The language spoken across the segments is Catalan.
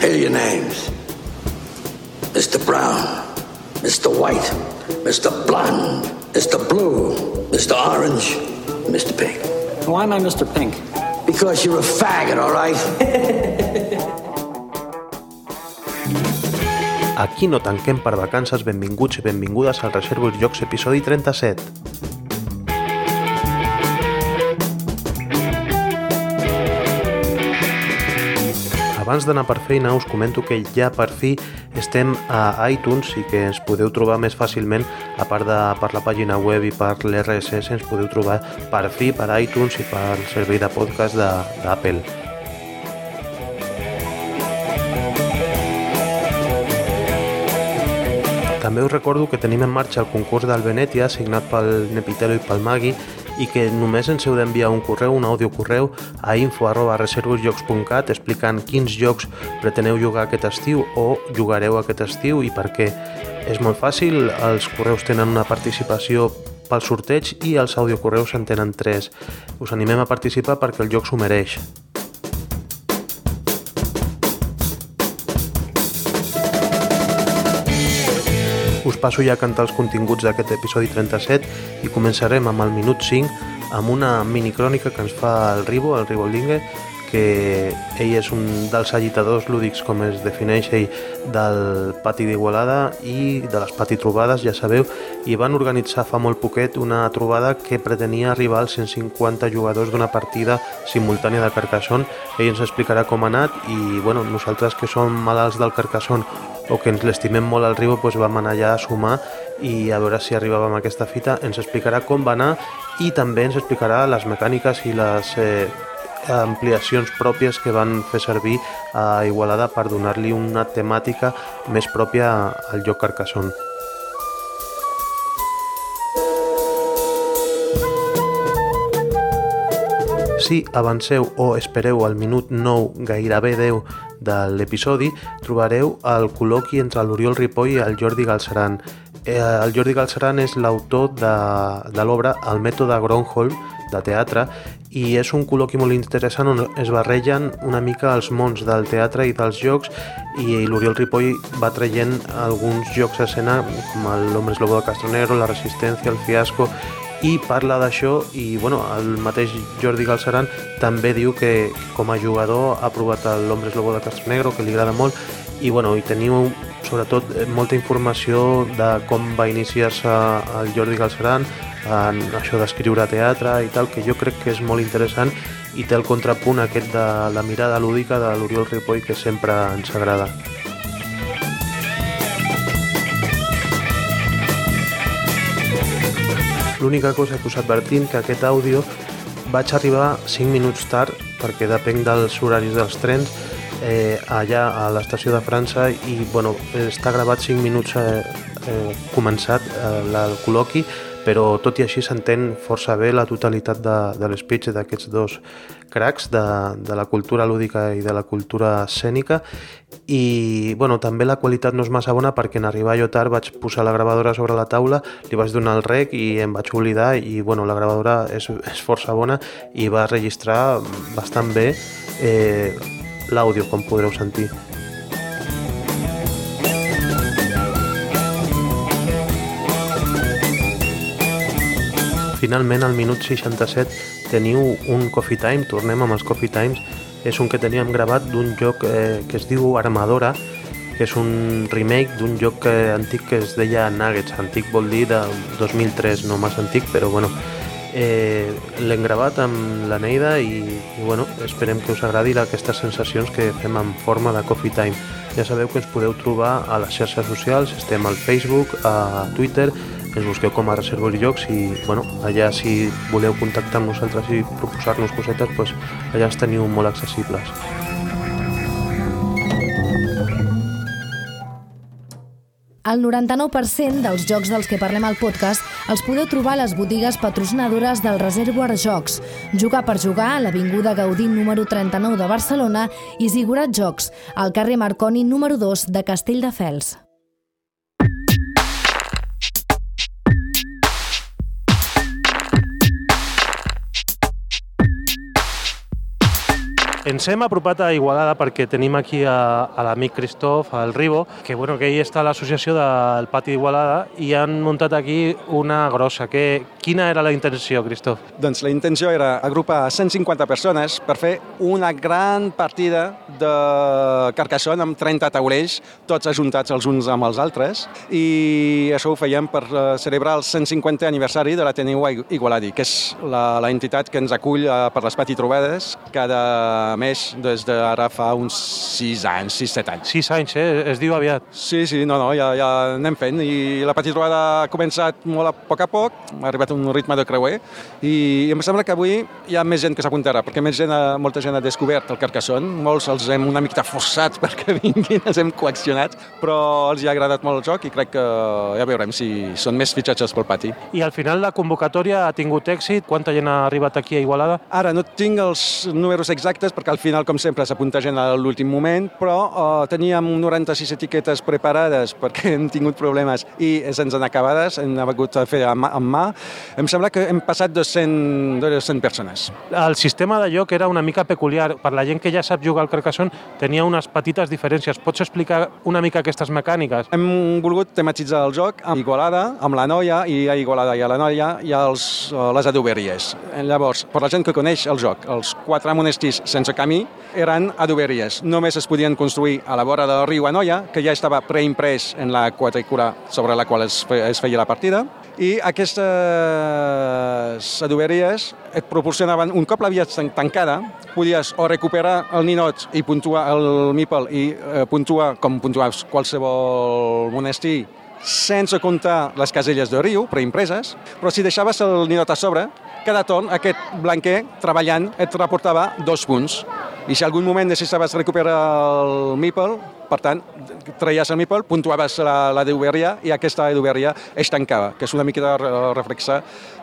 Here are your names Mr. Brown, Mr. White, Mr. Blonde, Mr. Blue, Mr. Orange, Mr. Pink. Why am I Mr. Pink? Because you're a faggot, all right? Aquí no tanquem per vacances, benvinguts i benvingudes al Reservo els Jocs, episodi 37. Abans d'anar per feina us comento que ja per fi estem a iTunes i que ens podeu trobar més fàcilment, a part de per la pàgina web i per l'RSS, ens podeu trobar per fi per iTunes i per servei de podcast d'Apple. També us recordo que tenim en marxa el concurs del Venetia, signat pel Nepitelo i pel Magui, i que només ens heu d'enviar un correu, un àudio correu a info arroba reservosjocs.cat explicant quins jocs preteneu jugar aquest estiu o jugareu aquest estiu i per què. És molt fàcil, els correus tenen una participació pel sorteig i els audiocorreus en tenen tres. Us animem a participar perquè el joc s'ho mereix. Passo ja a cantar els continguts d'aquest episodi 37 i començarem amb el minut 5 amb una minicrònica que ens fa el Ribo, el Ribo Lingue, que ell és un dels agitadors lúdics, com es defineix ell, del pati d'Igualada i de les pati trobades, ja sabeu, i van organitzar fa molt poquet una trobada que pretenia arribar als 150 jugadors d'una partida simultània de Carcassonne. Ell ens explicarà com ha anat i bueno, nosaltres que som malalts del Carcassonne o que ens l'estimem molt al riu, doncs vam anar allà a sumar i a veure si arribàvem a aquesta fita. Ens explicarà com va anar i també ens explicarà les mecàniques i les eh, ampliacions pròpies que van fer servir a Igualada per donar-li una temàtica més pròpia al joc Carcassonne. Si avanceu o espereu al minut 9, gairebé 10 de l'episodi, trobareu el col·loqui entre l'Oriol Ripoll i el Jordi Galceran. Eh, el Jordi Galceran és l'autor de, de l'obra El mètode Gronholm, de teatre i és un col·loqui molt interessant on es barregen una mica els mons del teatre i dels jocs i l'Oriol Ripoll va traient alguns jocs a escena com l'Hombre Lobo de Castronero, La Resistència, El Fiasco i parla d'això i bueno, el mateix Jordi Galceran també diu que com a jugador ha provat l'Hombre Lobo de Castronegro que li agrada molt i, bueno, i teniu sobretot molta informació de com va iniciar-se el Jordi Galceran en això d'escriure teatre i tal, que jo crec que és molt interessant i té el contrapunt aquest de la mirada lúdica de l'Oriol Ripoll que sempre ens agrada. L'única cosa que us advertim que aquest àudio vaig arribar 5 minuts tard perquè depèn dels horaris dels trens eh, allà a l'estació de França i bueno, està gravat 5 minuts eh, eh, començat eh, el col·loqui però tot i així s'entén força bé la totalitat de, de l'espeech d'aquests dos cracs de, de la cultura lúdica i de la cultura escènica i bueno, també la qualitat no és massa bona perquè en arribar jo tard vaig posar la gravadora sobre la taula, li vaig donar el rec i em vaig oblidar i bueno, la gravadora és, és força bona i va registrar bastant bé eh, l'àudio com podreu sentir. Finalment, al minut 67, teniu un Coffee Time, tornem amb els Coffee Times, és un que teníem gravat d'un joc eh, que es diu Armadora, que és un remake d'un joc antic que es deia Nuggets, antic vol dir de 2003, no massa antic, però bueno, eh, l'hem gravat amb la Neida i, i bueno, esperem que us agradi aquestes sensacions que fem en forma de Coffee Time. Ja sabeu que ens podeu trobar a les xarxes socials, estem al Facebook, a Twitter, ens busqueu com a Reservos i Llocs i bueno, allà si voleu contactar amb nosaltres i proposar-nos cosetes, doncs allà els teniu molt accessibles. El 99% dels jocs dels que parlem al podcast els podeu trobar a les botigues patrocinadores del Reservoir Jocs. Jugar per jugar a l'Avinguda Gaudí número 39 de Barcelona i Zigurat Jocs, al carrer Marconi número 2 de Castelldefels. Ens hem apropat a Igualada perquè tenim aquí a, a l'amic Cristof, al Ribo, que, bueno, que ell està a l'associació del Pati d'Igualada i han muntat aquí una grossa. Que, quina era la intenció, Cristof? Doncs la intenció era agrupar 150 persones per fer una gran partida de Carcassonne amb 30 taulells, tots ajuntats els uns amb els altres, i això ho fèiem per eh, celebrar el 150è aniversari de l'Ateneu Igualadi, que és la entitat que ens acull eh, per les Pati Trobades cada mes des d'ara fa uns 6 anys, 6-7 anys. 6 anys, eh? Es diu aviat. Sí, sí, no, no, ja, ja anem fent i la Pati Trobada ha començat molt a poc a poc, ha arribat un ritme de creuer i em sembla que avui hi ha més gent que s'apuntarà, perquè més gent, molta gent ha descobert el Carcassonne, molts els hem una mica forçats perquè vinguin, els hem coaccionat, però els hi ha agradat molt el joc i crec que ja veurem si són més fitxatges pel pati. I al final la convocatòria ha tingut èxit? Quanta gent ha arribat aquí a Igualada? Ara no tinc els números exactes perquè al final, com sempre, s'apunta gent a l'últim moment, però uh, teníem 96 etiquetes preparades perquè hem tingut problemes i se'ns han acabades, hem hagut de fer amb mà. Em sembla que hem passat de 100, de 100 persones. El sistema de joc era una mica peculiar. Per la gent que ja sap jugar al Carcassonne, tenia unes petites diferències. Pots explicar una mica aquestes mecàniques? Hem volgut tematitzar el joc amb Igualada, amb la noia, i a Igualada i a la noia hi ha els, eh, les adoberies. Llavors, per la gent que coneix el joc, els quatre monestirs sense camí eren adoberies. Només es podien construir a la vora del riu Anoia, que ja estava preimprès en la quadrícula sobre la qual es, feia la partida, i aquestes adoberies et proporcionaven, un cop l'havies tancada, podies o recuperar el ninot i puntuar el mípel i eh, puntuar com puntuaves qualsevol monestir sense comptar les caselles de riu preimpreses, però si deixaves el ninot a sobre, cada torn aquest blanquer treballant et reportava dos punts. I si algun moment necessitaves recuperar el mípel, per tant, treies el mípel, puntuaves la, la d'Uberia i aquesta d'Uberia es tancava, que és una mica de reflexar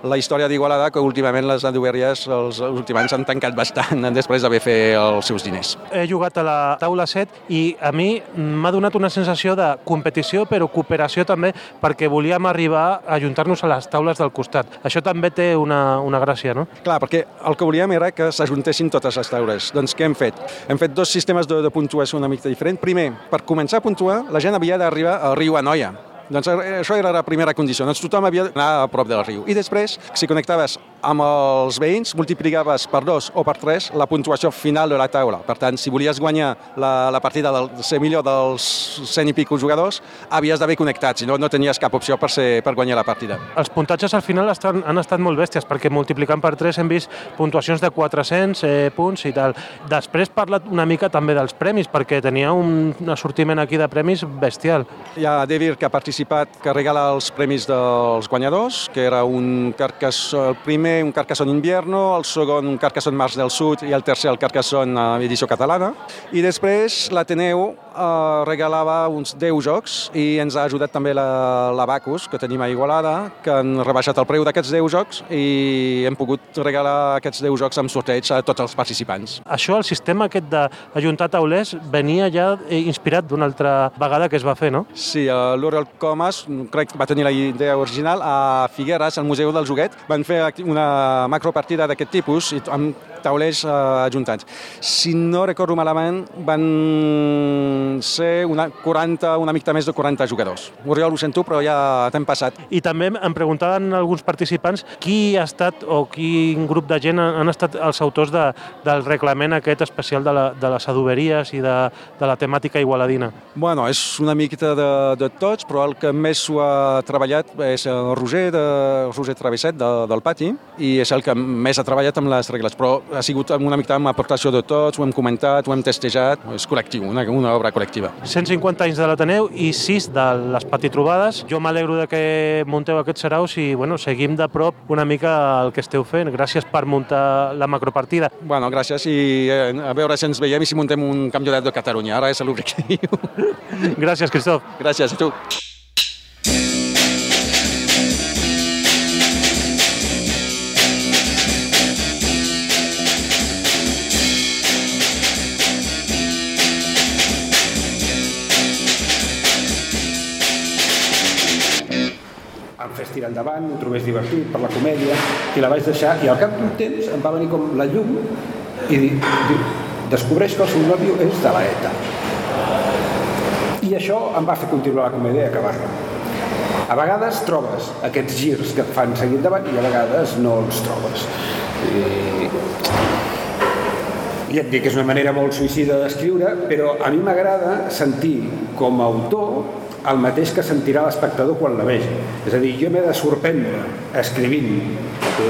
la història d'Igualada, que últimament les d'Uberies els últims anys han tancat bastant després d'haver fet els seus diners. He jugat a la taula 7 i a mi m'ha donat una sensació de competició però cooperació també perquè volíem arribar a ajuntar-nos a les taules del costat. Això també té una, una gràcia, no? Clar, perquè el que volíem era que s'ajuntessin totes les taules. Doncs què hem fet? Hem fet dos sistemes de, de puntuació una mica diferent. Primer, per començar a puntuar, la gent havia d'arribar al riu Anoia, doncs eh, això era la primera condició. Doncs tothom havia d'anar a prop del riu. I després, si connectaves amb els veïns, multiplicaves per dos o per tres la puntuació final de la taula. Per tant, si volies guanyar la, la partida del ser millor dels 100 i pico jugadors, havies d'haver connectat, si no, no tenies cap opció per, ser, per guanyar la partida. Els puntatges al final estan, han estat molt bèsties, perquè multiplicant per 3 hem vist puntuacions de 400 eh, punts i tal. Després parla una mica també dels premis, perquè tenia un assortiment aquí de premis bestial. Hi ha Devir que ha participat que regala els premis dels guanyadors, que era un Carcassonne, el primer un Carcassonne Invierno, el segon un Carcassonne Mars del Sud i el tercer el Carcassonne edició catalana. I després l'Ateneu eh, regalava uns 10 jocs i ens ha ajudat també la, la que tenim a Igualada, que han rebaixat el preu d'aquests 10 jocs i hem pogut regalar aquests 10 jocs amb sorteig a tots els participants. Això, el sistema aquest d'ajuntar taulers, venia ja inspirat d'una altra vegada que es va fer, no? Sí, l'Oriol Comas, crec que va tenir la idea original, a Figueres, al Museu del Joguet, van fer una macropartida d'aquest tipus i amb taulers eh, ajuntats. Si no recordo malament, van ser una 40, una mica més de 40 jugadors. Oriol, ho sento, però ja t'hem passat. I també em preguntaven alguns participants qui ha estat o quin grup de gent han estat els autors de, del reglament aquest especial de, la, de les adoberies i de, de la temàtica igualadina. Bueno, és una miqueta de, de tots, però el que més ho ha treballat és el Roger, de, Roger Travesset de, del pati i és el que més ha treballat amb les regles, però ha sigut una mica amb aportació de tots, ho hem comentat, ho hem testejat, és col·lectiu, una, una obra col·lectiva. 150 anys de l'Ateneu i 6 de les Patitroubades. Jo m'alegro de que munteu aquests saraus i bueno, seguim de prop una mica el que esteu fent. Gràcies per muntar la macropartida. Bueno, gràcies i eh, a veure si ens veiem i si muntem un campionat de Catalunya. Ara és l'objectiu. gràcies, Cristof. Gràcies a tu. Fes tirar endavant, ho trobés divertit per la comèdia, i la vaig deixar, i al cap d'un temps em va venir com la llum i diu, descobreix que el seu nòvio és de l'ETA. I això em va fer continuar la comèdia i acabar-la. A vegades trobes aquests girs que et fan seguir endavant i a vegades no els trobes. I... Ja et dic que és una manera molt suïcida d'escriure, però a mi m'agrada sentir com a autor el mateix que sentirà l'espectador quan la vegi. És a dir, jo m'he de sorprendre escrivint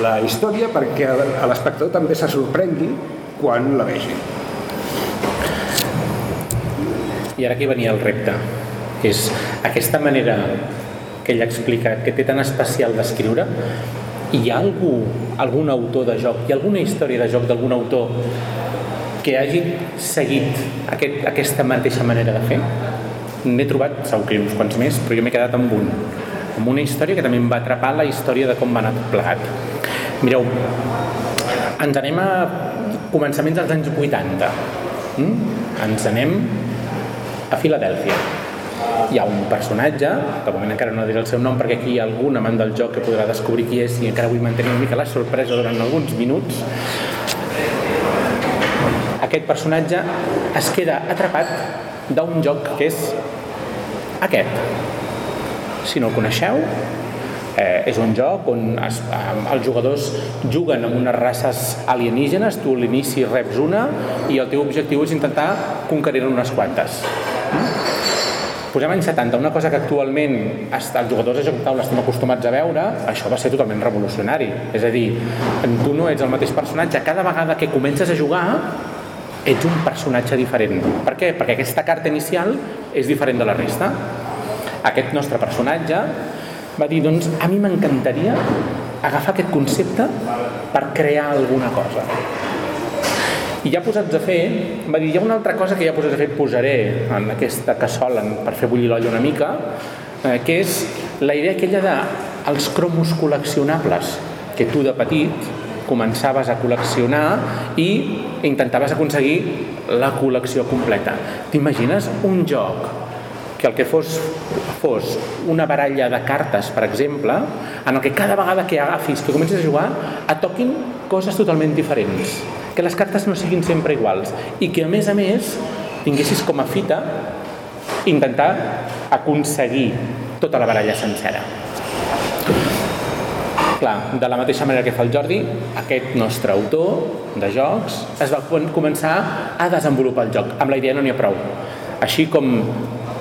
la història perquè l'espectador també se sorprengui quan la vegi. I ara aquí venia el repte, que és aquesta manera que ell ha explicat, que té tan especial d'escriure, hi ha algú, algun autor de joc, hi ha alguna història de joc d'algun autor que hagi seguit aquest, aquesta mateixa manera de fer? N'he trobat, segur que uns quants més, però jo m'he quedat amb un, amb una història que també em va atrapar la història de com va anar tot plegat. Mireu, ens anem a començaments dels anys 80. Mm? Ens anem a Filadèlfia. Hi ha un personatge, de moment encara no diré el seu nom perquè aquí hi ha algun amant del joc que podrà descobrir qui és i encara vull mantenir una mica la sorpresa durant alguns minuts. Aquest personatge es queda atrapat d'un joc que és aquest. Si no el coneixeu, eh, és un joc on es, eh, els jugadors juguen amb unes races alienígenes, tu a l'inici reps una i el teu objectiu és intentar conquerir unes quantes. Mm? Posem anys 70, una cosa que actualment els jugadors de joc de taula estem acostumats a veure, això va ser totalment revolucionari. És a dir, tu no ets el mateix personatge, cada vegada que comences a jugar ets un personatge diferent. Per què? Perquè aquesta carta inicial és diferent de la resta. Aquest nostre personatge va dir, doncs, a mi m'encantaria agafar aquest concepte per crear alguna cosa. I ja posats a fer, va dir, hi ha una altra cosa que ja posats a fer posaré en aquesta cassola per fer bullir l'olla una mica, eh, que és la idea aquella de els cromos col·leccionables, que tu de petit començaves a col·leccionar i intentaves aconseguir la col·lecció completa. T'imagines un joc que el que fos, fos una baralla de cartes, per exemple, en el que cada vegada que agafis, que comencis a jugar, et toquin coses totalment diferents. Que les cartes no siguin sempre iguals i que, a més a més, tinguessis com a fita intentar aconseguir tota la baralla sencera. Clar, de la mateixa manera que fa el Jordi, aquest nostre autor de jocs es va començar a desenvolupar el joc. Amb la idea no n'hi ha prou. Així com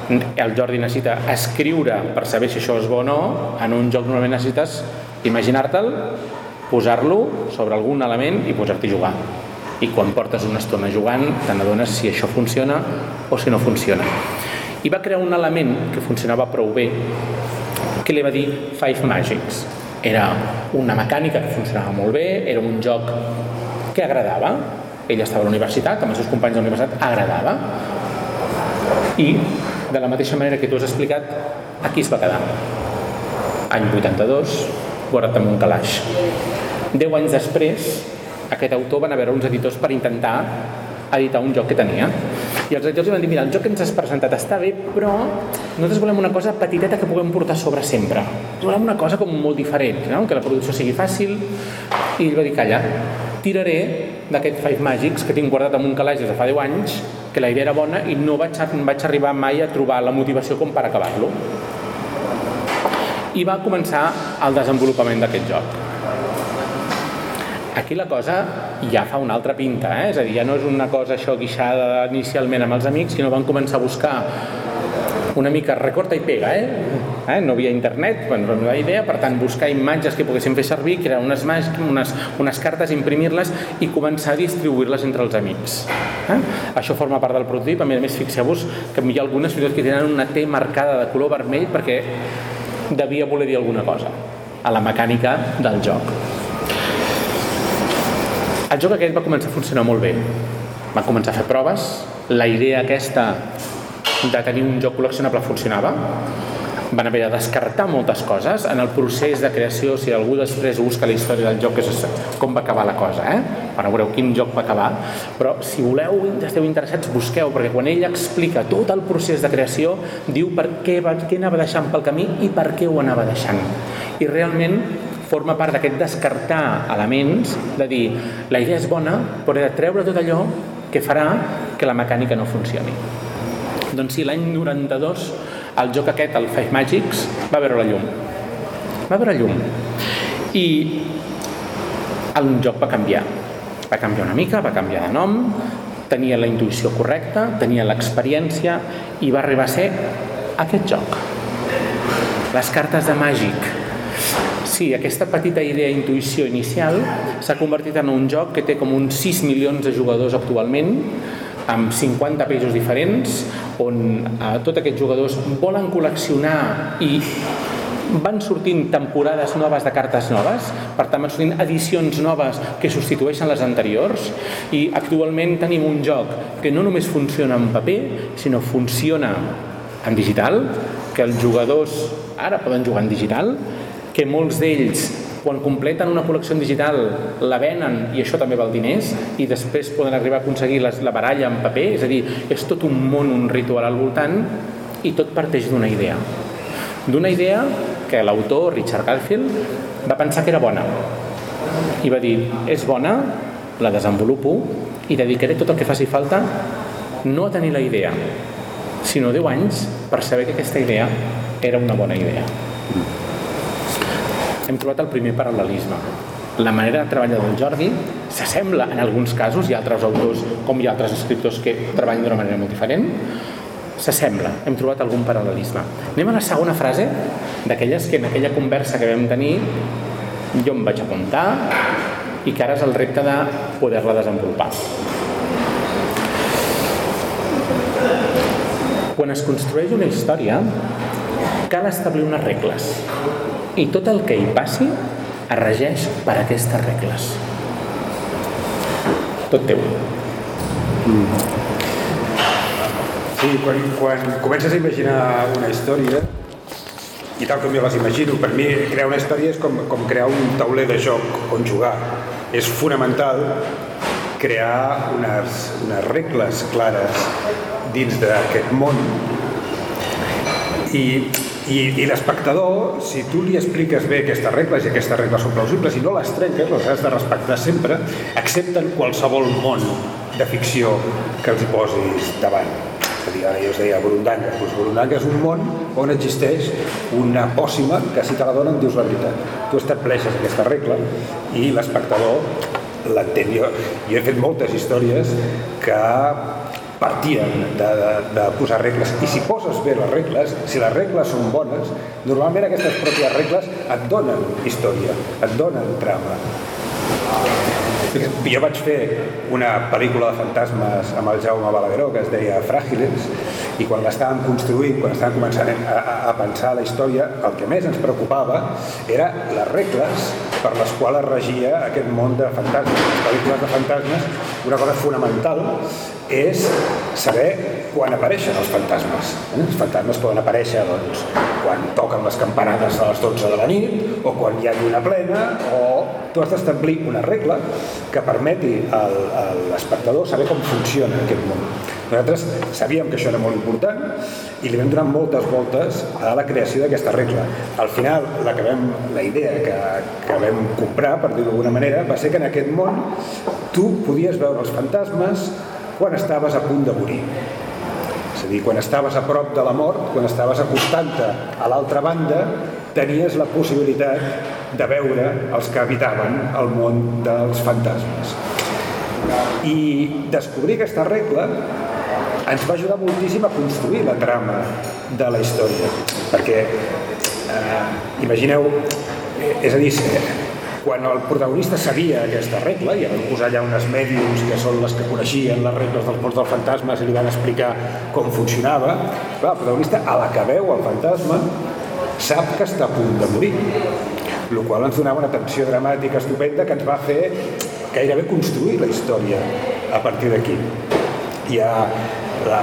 el Jordi necessita escriure per saber si això és bo o no, en un joc normalment necessites imaginar-te'l, posar-lo sobre algun element i posar-t'hi a jugar. I quan portes una estona jugant, te n'adones si això funciona o si no funciona. I va crear un element que funcionava prou bé, que li va dir Five Magics era una mecànica que funcionava molt bé, era un joc que agradava, ell estava a la universitat, amb els seus companys de la universitat, agradava. I, de la mateixa manera que tu has explicat, aquí es va quedar. Any 82, guardat amb un calaix. Deu anys després, aquest autor van a veure uns editors per intentar editar un joc que tenia. I els editors li van dir, mira, el joc que ens has presentat està bé, però nosaltres volem una cosa petiteta que puguem portar sobre sempre. Volem una cosa com molt diferent, no? que la producció sigui fàcil. I ell va dir, calla, tiraré d'aquest Five Magics que tinc guardat en un calaix des de fa 10 anys, que la idea era bona i no vaig, vaig arribar mai a trobar la motivació com per acabar-lo. I va començar el desenvolupament d'aquest joc Aquí la cosa ja fa una altra pinta, eh? és a dir, ja no és una cosa això guixada inicialment amb els amics, sinó van començar a buscar una mica recorta i pega, eh? eh? no havia internet, bueno, no havia idea, per tant, buscar imatges que poguessin fer servir, crear unes, unes, unes cartes, imprimir-les i començar a distribuir-les entre els amics. Eh? Això forma part del prototip, a més a més, fixeu-vos que hi ha algunes fins que tenen una T marcada de color vermell perquè devia voler dir alguna cosa a la mecànica del joc. El joc aquest va començar a funcionar molt bé. Va començar a fer proves, la idea aquesta de tenir un joc col·leccionable funcionava, van haver de descartar moltes coses. En el procés de creació, si algú després busca la història del joc és com va acabar la cosa eh? ara veureu quin joc va acabar. Però si voleu, esteu interessats, busqueu perquè quan ell explica tot el procés de creació diu per què, va, què anava deixant pel camí i per què ho anava deixant. I realment forma part d'aquest descartar elements, de dir, la idea és bona, però he de treure tot allò que farà que la mecànica no funcioni. Doncs sí, l'any 92 el joc aquest, el Five Magics, va veure la llum. Va veure llum. I el joc va canviar. Va canviar una mica, va canviar de nom, tenia la intuïció correcta, tenia l'experiència i va arribar a ser aquest joc. Les cartes de màgic. Sí, aquesta petita idea intuïció inicial s'ha convertit en un joc que té com uns 6 milions de jugadors actualment, amb 50 països diferents, on eh, tots aquests jugadors volen col·leccionar i van sortint temporades noves de cartes noves, per tant van sortint edicions noves que substitueixen les anteriors i actualment tenim un joc que no només funciona en paper, sinó funciona en digital, que els jugadors ara poden jugar en digital, que molts d'ells quan completen una col·lecció digital la venen i això també val diners i després poden arribar a aconseguir les, la baralla en paper, és a dir, és tot un món, un ritual al voltant i tot parteix d'una idea. D'una idea que l'autor, Richard Garfield, va pensar que era bona i va dir, és bona, la desenvolupo i dedicaré tot el que faci falta no a tenir la idea, sinó 10 anys per saber que aquesta idea era una bona idea. Hem trobat el primer paral·lelisme. La manera de treballar del Jordi s'assembla en alguns casos, hi ha altres autors com hi ha altres escriptors que treballen d'una manera molt diferent, s'assembla, hem trobat algun paral·lelisme. Anem a la segona frase d'aquelles que en aquella conversa que vam tenir jo em vaig apuntar i que ara és el repte de poder-la desenvolupar. Quan es construeix una història, cal establir unes regles i tot el que hi passi es regeix per aquestes regles. Tot teu. Mm. Sí, quan, quan comences a imaginar una història, i tal com jo les imagino, per mi crear una història és com, com crear un tauler de joc on jugar. És fonamental crear unes, unes regles clares dins d'aquest món i, i, i l'espectador, si tu li expliques bé aquestes regles i aquestes regles són plausibles i no les trenques, les has de respectar sempre, accepten qualsevol món de ficció que els posis davant és a dir, ara jo us deia Burundanga, doncs Burundanga és un món on existeix una pòssima que si te la donen dius la veritat. Tu estableixes aquesta regla i l'espectador l'entén. Jo, jo he fet moltes històries que partien de, de, de posar regles i si poses bé les regles, si les regles són bones normalment aquestes pròpies regles et donen història, et donen trama jo vaig fer una pel·lícula de fantasmes amb el Jaume Balagueró que es deia Fràgiles i quan l'estàvem construint, quan estàvem començant a, a, pensar la història, el que més ens preocupava era les regles per les quals es regia aquest món de fantasmes. Les pel·lícules de fantasmes, una cosa fonamental és saber quan apareixen els fantasmes. Eh? Els fantasmes poden aparèixer doncs, quan toquen les campanades a les 12 de la nit o quan hi ha lluna plena o tu has d'establir una regla que permeti a l'espectador saber com funciona aquest món. Nosaltres sabíem que això era molt important i li vam donar moltes voltes a la creació d'aquesta regla. Al final, la, que vam, la idea que, que vam comprar, per dir-ho d'alguna manera, va ser que en aquest món tu podies veure els fantasmes quan estaves a punt de morir. És a dir, quan estaves a prop de la mort, quan estaves acostant-te a l'altra banda, tenies la possibilitat de veure els que habitaven el món dels fantasmes. I descobrir aquesta regla ens va ajudar moltíssim a construir la trama de la història, perquè eh, imagineu, eh, és a dir, quan el protagonista sabia aquesta regla, i van posar allà unes mèdiums que són les que coneixien les regles dels ports dels fantasmes i li van explicar com funcionava, clar, el protagonista, a la que veu el fantasma, sap que està a punt de morir, el qual ens donava una tensió dramàtica estupenda que ens va fer gairebé construir la història a partir d'aquí. Hi ha la,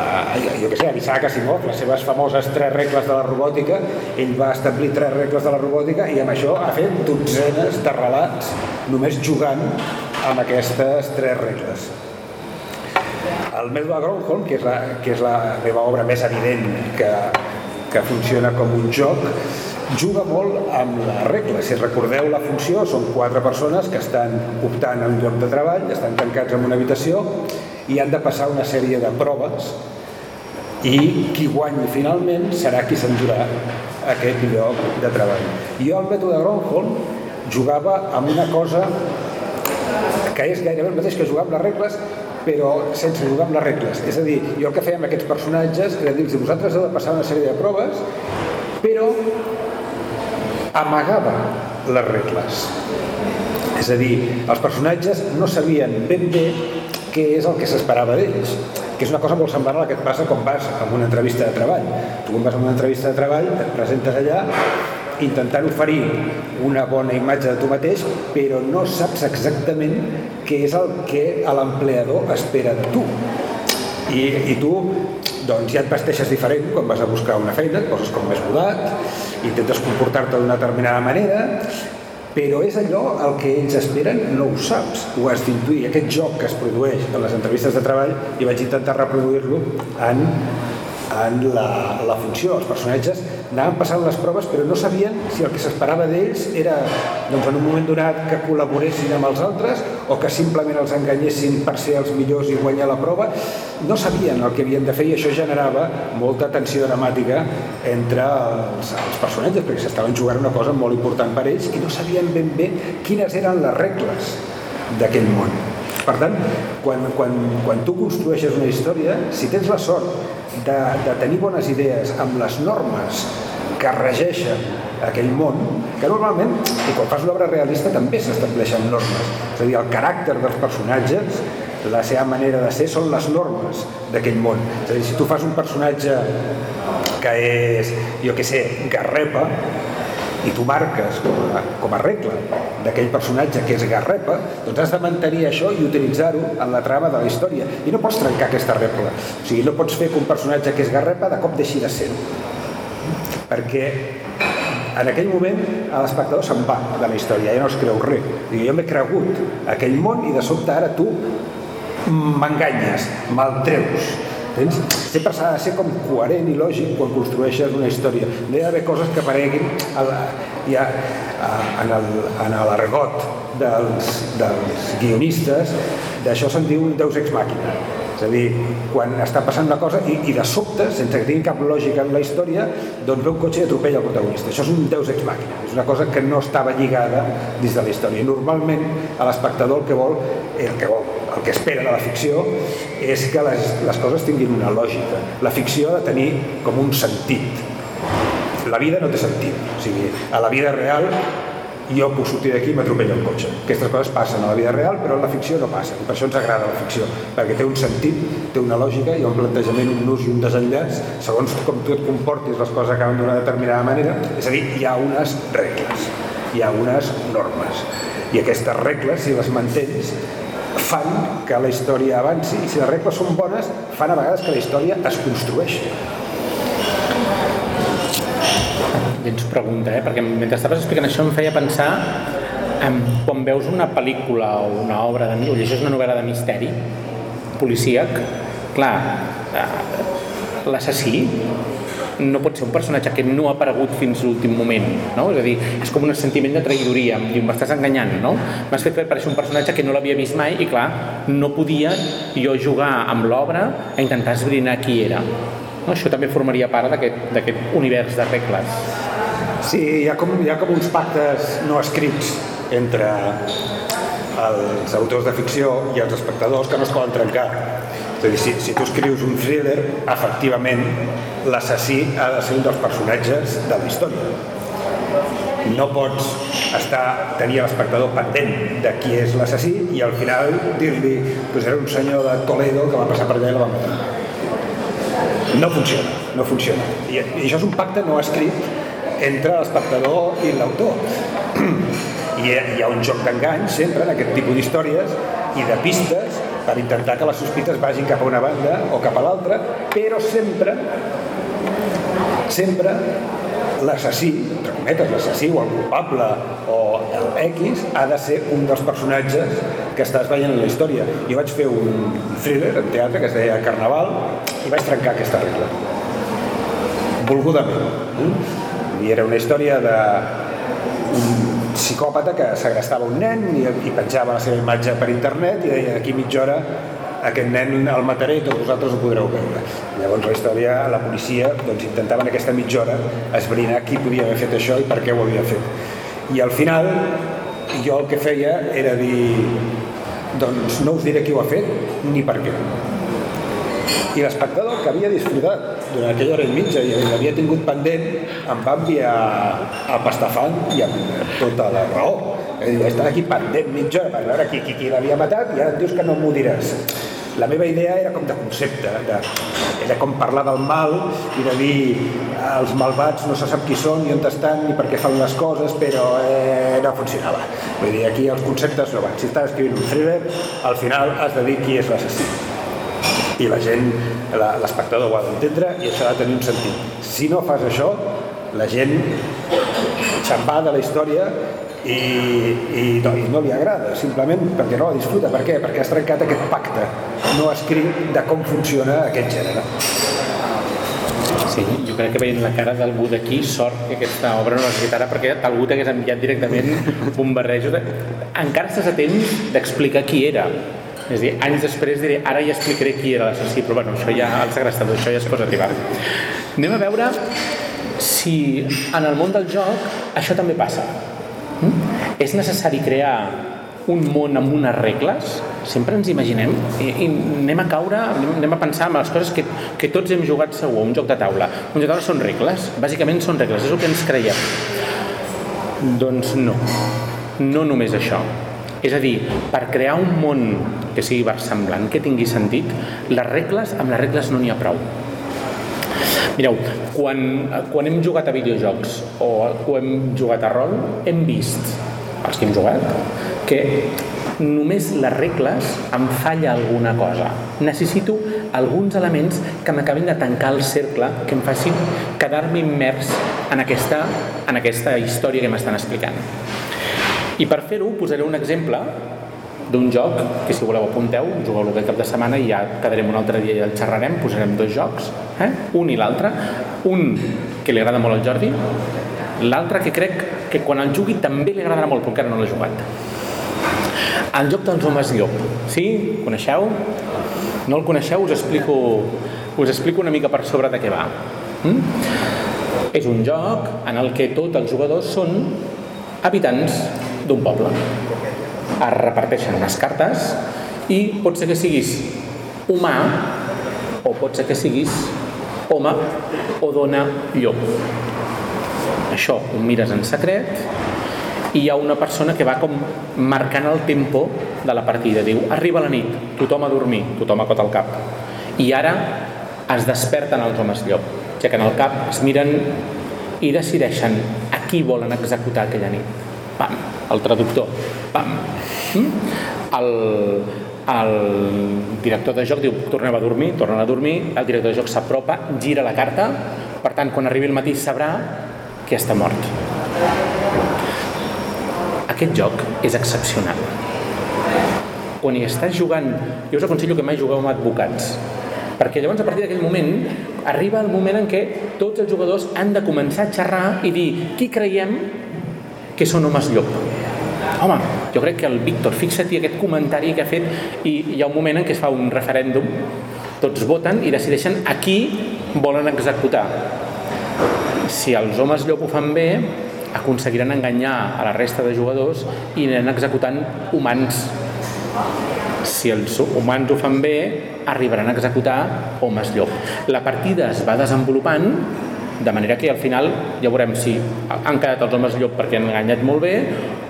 jo què sé, Isaac Asimov, les seves famoses tres regles de la robòtica, ell va establir tres regles de la robòtica i amb això ha fet dotzenes de relats només jugant amb aquestes tres regles. El Melba Gronholm, que és, la, que és la meva obra més evident que, que funciona com un joc, juga molt amb la regla. Si recordeu la funció, són quatre persones que estan optant a un lloc de treball, estan tancats en una habitació i han de passar una sèrie de proves i qui guanyi finalment serà qui s'endurà aquest lloc de treball. Jo el mètode Gronholm jugava amb una cosa que és gairebé el mateix que jugar amb les regles però sense jugar amb les regles. És a dir, jo el que feia amb aquests personatges era dir-los vosaltres heu de passar una sèrie de proves però amagava les regles. És a dir, els personatges no sabien ben bé què és el que s'esperava d'ells que és una cosa molt semblant a la que et passa quan vas a una entrevista de treball. Tu quan vas a una entrevista de treball et presentes allà intentant oferir una bona imatge de tu mateix, però no saps exactament què és el que l'empleador espera de tu. I, i tu doncs ja et vesteixes diferent quan vas a buscar una feina, et poses com més mudat, intentes comportar-te d'una determinada manera, però és allò el que ells esperen, no ho saps, ho has d'intuir. Aquest joc que es produeix en les entrevistes de treball i vaig intentar reproduir-lo en en la, la funció. Els personatges anaven passant les proves però no sabien si el que s'esperava d'ells era doncs, en un moment donat que col·laboressin amb els altres o que simplement els enganyessin per ser els millors i guanyar la prova. No sabien el que havien de fer i això generava molta tensió dramàtica entre els, els personatges perquè s'estaven jugant una cosa molt important per ells i no sabien ben bé quines eren les regles d'aquell món. Per tant, quan, quan, quan tu construeixes una història, si tens la sort de, de tenir bones idees amb les normes que regeixen aquell món, que normalment, i quan fas una obra realista també s'estableixen normes. És a dir, el caràcter dels personatges, la seva manera de ser, són les normes d'aquell món. És a dir, si tu fas un personatge que és, jo què sé, garrepa, i tu marques com a, com a regla d'aquell personatge que és Garrepa, doncs has de mantenir això i utilitzar-ho en la trama de la història. I no pots trencar aquesta regla. O sigui, no pots fer que un personatge que és Garrepa de cop deixi de ser Perquè en aquell moment l'espectador se'n va de la història, ja no es creu res. Jo m'he cregut aquell món i de sobte ara tu m'enganyes, me'l treus Tens? Sempre s'ha de ser com coherent i lògic quan construeixes una història. No hi ha d'haver coses que apareguin a la, ja, a, en, l'argot dels, dels guionistes, d'això se'n diu un deus ex màquina. És a dir, quan està passant una cosa i, i de sobte, sense que tingui cap lògica en la història, doncs ve un cotxe i atropella el protagonista. Això és un deus ex màquina, és una cosa que no estava lligada dins de la història. Normalment a l'espectador el que vol, el que vol el que espera de la ficció és que les, les coses tinguin una lògica. La ficció ha de tenir com un sentit. La vida no té sentit. O sigui, a la vida real jo puc sortir d'aquí i m'atropella un cotxe. Aquestes coses passen a la vida real, però en la ficció no passen. I per això ens agrada la ficció, perquè té un sentit, té una lògica, i un plantejament, un nus i un desenllaç, segons com tu et comportis, les coses acaben d'una determinada manera. És a dir, hi ha unes regles, hi ha unes normes. I aquestes regles, si les mantens, fan que la història avanci i si les regles són bones fan a vegades que la història es construeixi i ens pregunta, eh? perquè mentre estaves explicant això em feia pensar en quan veus una pel·lícula o una obra de o llegeixes una novel·la de misteri policíac clar, eh, l'assassí no pot ser un personatge que no ha aparegut fins l'últim moment, no? És a dir, és com un sentiment de traïdoria, em diu, m'estàs enganyant, no? M'has fet aparèixer un personatge que no l'havia vist mai i, clar, no podia jo jugar amb l'obra a intentar esbrinar qui era. No? Això també formaria part d'aquest univers de regles. Sí, hi ha, com, hi ha com uns pactes no escrits entre els autors de ficció i els espectadors que no es poden trencar és a dir, si, si tu escrius un thriller, efectivament l'assassí ha de ser un dels personatges de la història. No pots estar, tenir l'espectador pendent de qui és l'assassí i al final dir-li pues era un senyor de Toledo que va passar per allà i la va matar. No funciona, no funciona. I, I això és un pacte no escrit entre l'espectador i l'autor. I hi ha un joc d'engany sempre en aquest tipus d'històries i de pistes per intentar que les sospites vagin cap a una banda o cap a l'altra, però sempre sempre l'assassí, entre cometes, l'assassí o el culpable o el X ha de ser un dels personatges que estàs veient en la història. Jo vaig fer un thriller en teatre que es deia Carnaval i vaig trencar aquesta regla. Volgudament. I era una història de un psicòpata que segrestava un nen i, i penjava la seva imatge per internet i deia d'aquí mitja hora aquest nen el mataré i tots vosaltres ho podreu veure. Llavors la història, la policia doncs, intentava en aquesta mitja hora esbrinar qui podia haver fet això i per què ho havia fet. I al final jo el que feia era dir doncs no us diré qui ho ha fet ni per què. I l'espectador que havia disfrutat durant aquella hora i mitja i l'havia tingut pendent em va enviar a Pastafant i amb tota la raó. Estar aquí pendent mitja hora per veure qui, qui, qui l'havia matat i ara em dius que no m'ho diràs. La meva idea era com de concepte, de, era com parlar del mal i de dir els malvats no se sap qui són ni on estan ni per què fan les coses, però eh, no funcionava. Vull dir, aquí els conceptes no van. Si estàs escrivint un thriller, al final has de dir qui és l'assassí i la gent, l'espectador ho ha d'entendre i això ha de tenir un sentit. Si no fas això, la gent se'n va de la història i, i, no, i no li agrada, simplement perquè no la disfruta. Per què? Perquè has trencat aquest pacte no escrit de com funciona aquest gènere. Sí, jo crec que veient la cara d'algú d'aquí, sort que aquesta obra no necessitarà perquè algú t'hagués enviat directament un barrejo. De... Encara estàs a temps d'explicar qui era, és dir, anys després diré, ara ja explicaré qui era l'assassí, però bueno, això ja, el segrestador, això ja és cosa arribar. Anem a veure si en el món del joc això també passa. Mm? És necessari crear un món amb unes regles? Sempre ens imaginem i, i anem a caure, anem a pensar en les coses que, que tots hem jugat segur, un joc de taula. Un joc de taula són regles, bàsicament són regles, és el que ens creiem. Doncs no, no només això. És a dir, per crear un món que sigui versemblant, que tingui sentit, les regles, amb les regles no n'hi ha prou. Mireu, quan, quan hem jugat a videojocs o, o hem jugat a rol, hem vist, els que hem jugat, que només les regles em falla alguna cosa. Necessito alguns elements que m'acabin de tancar el cercle, que em facin quedar-me immers en aquesta, en aquesta història que m'estan explicant. I per fer-ho posaré un exemple d'un joc que si voleu apunteu, jugueu aquest cap de setmana i ja quedarem un altre dia i el xerrarem, posarem dos jocs, eh? un i l'altre, un que li agrada molt al Jordi, l'altre que crec que quan el jugui també li agradarà molt, però encara no l'ha jugat. El joc dels homes llop, sí? Coneixeu? No el coneixeu? Us explico, us explico una mica per sobre de què va. Mm? És un joc en el que tots els jugadors són habitants d'un poble. Es reparteixen unes cartes i pot ser que siguis humà o pot ser que siguis home o dona llop. Això ho mires en secret i hi ha una persona que va com marcant el tempo de la partida. Diu, arriba la nit, tothom a dormir, tothom a cot al cap. I ara es desperten els homes llop. Aixequen el cap, es miren i decideixen a qui volen executar aquella nit. Pam, el traductor, pam. Mm? El, el director de joc diu tornem a dormir, tornen a dormir, el director de joc s'apropa, gira la carta, per tant, quan arribi el matí sabrà que està mort. Aquest joc és excepcional. Quan hi estàs jugant, jo us aconsello que mai jugueu amb advocats, perquè llavors a partir d'aquell moment arriba el moment en què tots els jugadors han de començar a xerrar i dir qui creiem que són homes llop. Home, jo crec que el Víctor, fixa-t'hi aquest comentari que ha fet i hi ha un moment en què es fa un referèndum, tots voten i decideixen a qui volen executar. Si els homes llop ho fan bé, aconseguiran enganyar a la resta de jugadors i aniran executant humans. Si els humans ho fan bé, arribaran a executar homes llop. La partida es va desenvolupant de manera que al final ja veurem si han quedat els homes llop perquè han enganyat molt bé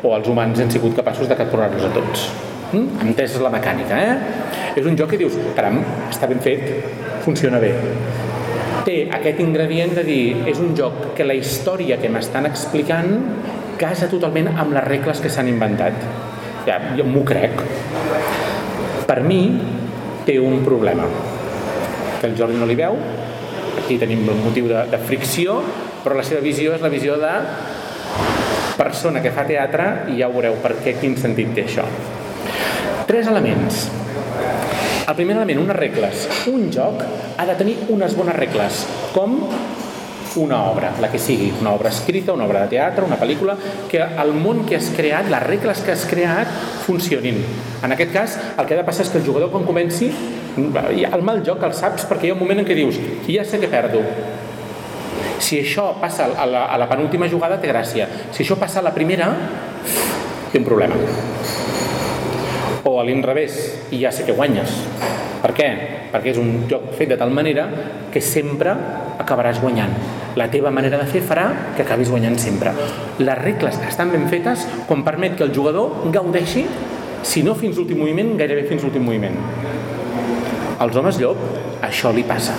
o els humans han sigut capaços de capturar-los a tots. Mm? Entès la mecànica, eh? És un joc que dius, caram, està ben fet, funciona bé. Té aquest ingredient de dir, és un joc que la història que m'estan explicant casa totalment amb les regles que s'han inventat. Ja, jo m'ho crec. Per mi, té un problema que el Jordi no li veu, aquí tenim un motiu de, de fricció, però la seva visió és la visió de persona que fa teatre i ja veureu per què, quin sentit té això. Tres elements. El primer element, unes regles. Un joc ha de tenir unes bones regles, com una obra, la que sigui, una obra escrita, una obra de teatre, una pel·lícula, que el món que has creat, les regles que has creat, funcionin. En aquest cas, el que ha de passar és que el jugador quan comenci, el mal joc el saps perquè hi ha un moment en què dius ja sé que perdo, si això passa a la, a la penúltima jugada té gràcia. Si això passa a la primera, té un problema. O a l'inrevés, i ja sé que guanyes. Per què? Perquè és un joc fet de tal manera que sempre acabaràs guanyant. La teva manera de fer farà que acabis guanyant sempre. Les regles estan ben fetes quan permet que el jugador gaudeixi, si no fins l'últim moviment, gairebé fins l'últim moviment. Als homes llop, això li passa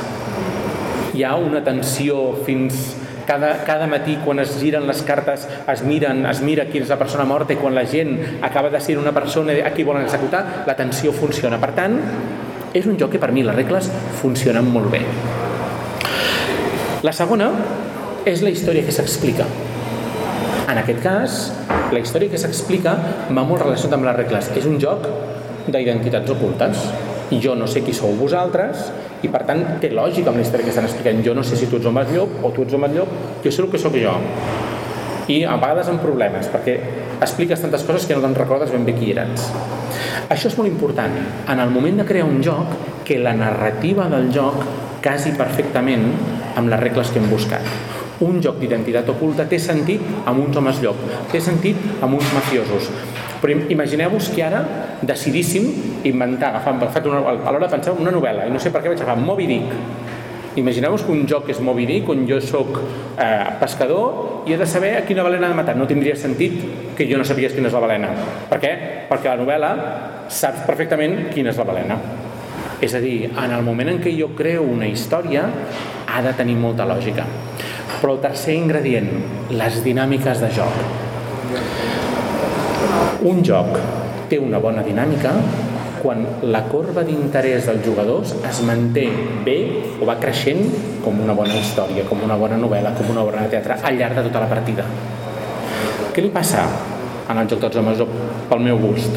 hi ha una tensió fins cada, cada matí quan es giren les cartes es miren, es mira qui és la persona morta i quan la gent acaba de ser una persona a qui volen executar, la tensió funciona. Per tant, és un joc que per mi les regles funcionen molt bé. La segona és la història que s'explica. En aquest cas, la història que s'explica va molt relacionat amb les regles. És un joc d'identitats ocultes. Jo no sé qui sou vosaltres, i per tant té lògica amb la història que estan explicant jo no sé si tu ets home llop o tu ets home llop jo sé el que sóc jo i a vegades amb problemes perquè expliques tantes coses que no te'n recordes ben bé qui eres això és molt important. En el moment de crear un joc que la narrativa del joc casi perfectament amb les regles que hem buscat. Un joc d'identitat oculta té sentit amb uns homes llop, té sentit amb uns mafiosos, però imagineu-vos que ara decidíssim inventar, agafar, agafat una, a l'hora de pensar una novel·la, i no sé per què vaig agafar Moby Dick. Imagineu-vos que un joc és Moby Dick, on jo sóc eh, pescador i he de saber a quina balena de matar. No tindria sentit que jo no sapies quina és la balena. Per què? Perquè la novel·la saps perfectament quina és la balena. És a dir, en el moment en què jo creo una història, ha de tenir molta lògica. Però el tercer ingredient, les dinàmiques de joc. Un joc té una bona dinàmica quan la corba d'interès dels jugadors es manté bé o va creixent com una bona història, com una bona novel·la, com una obra de teatre al llarg de tota la partida. Què li passa en el joc dels homes pel meu gust?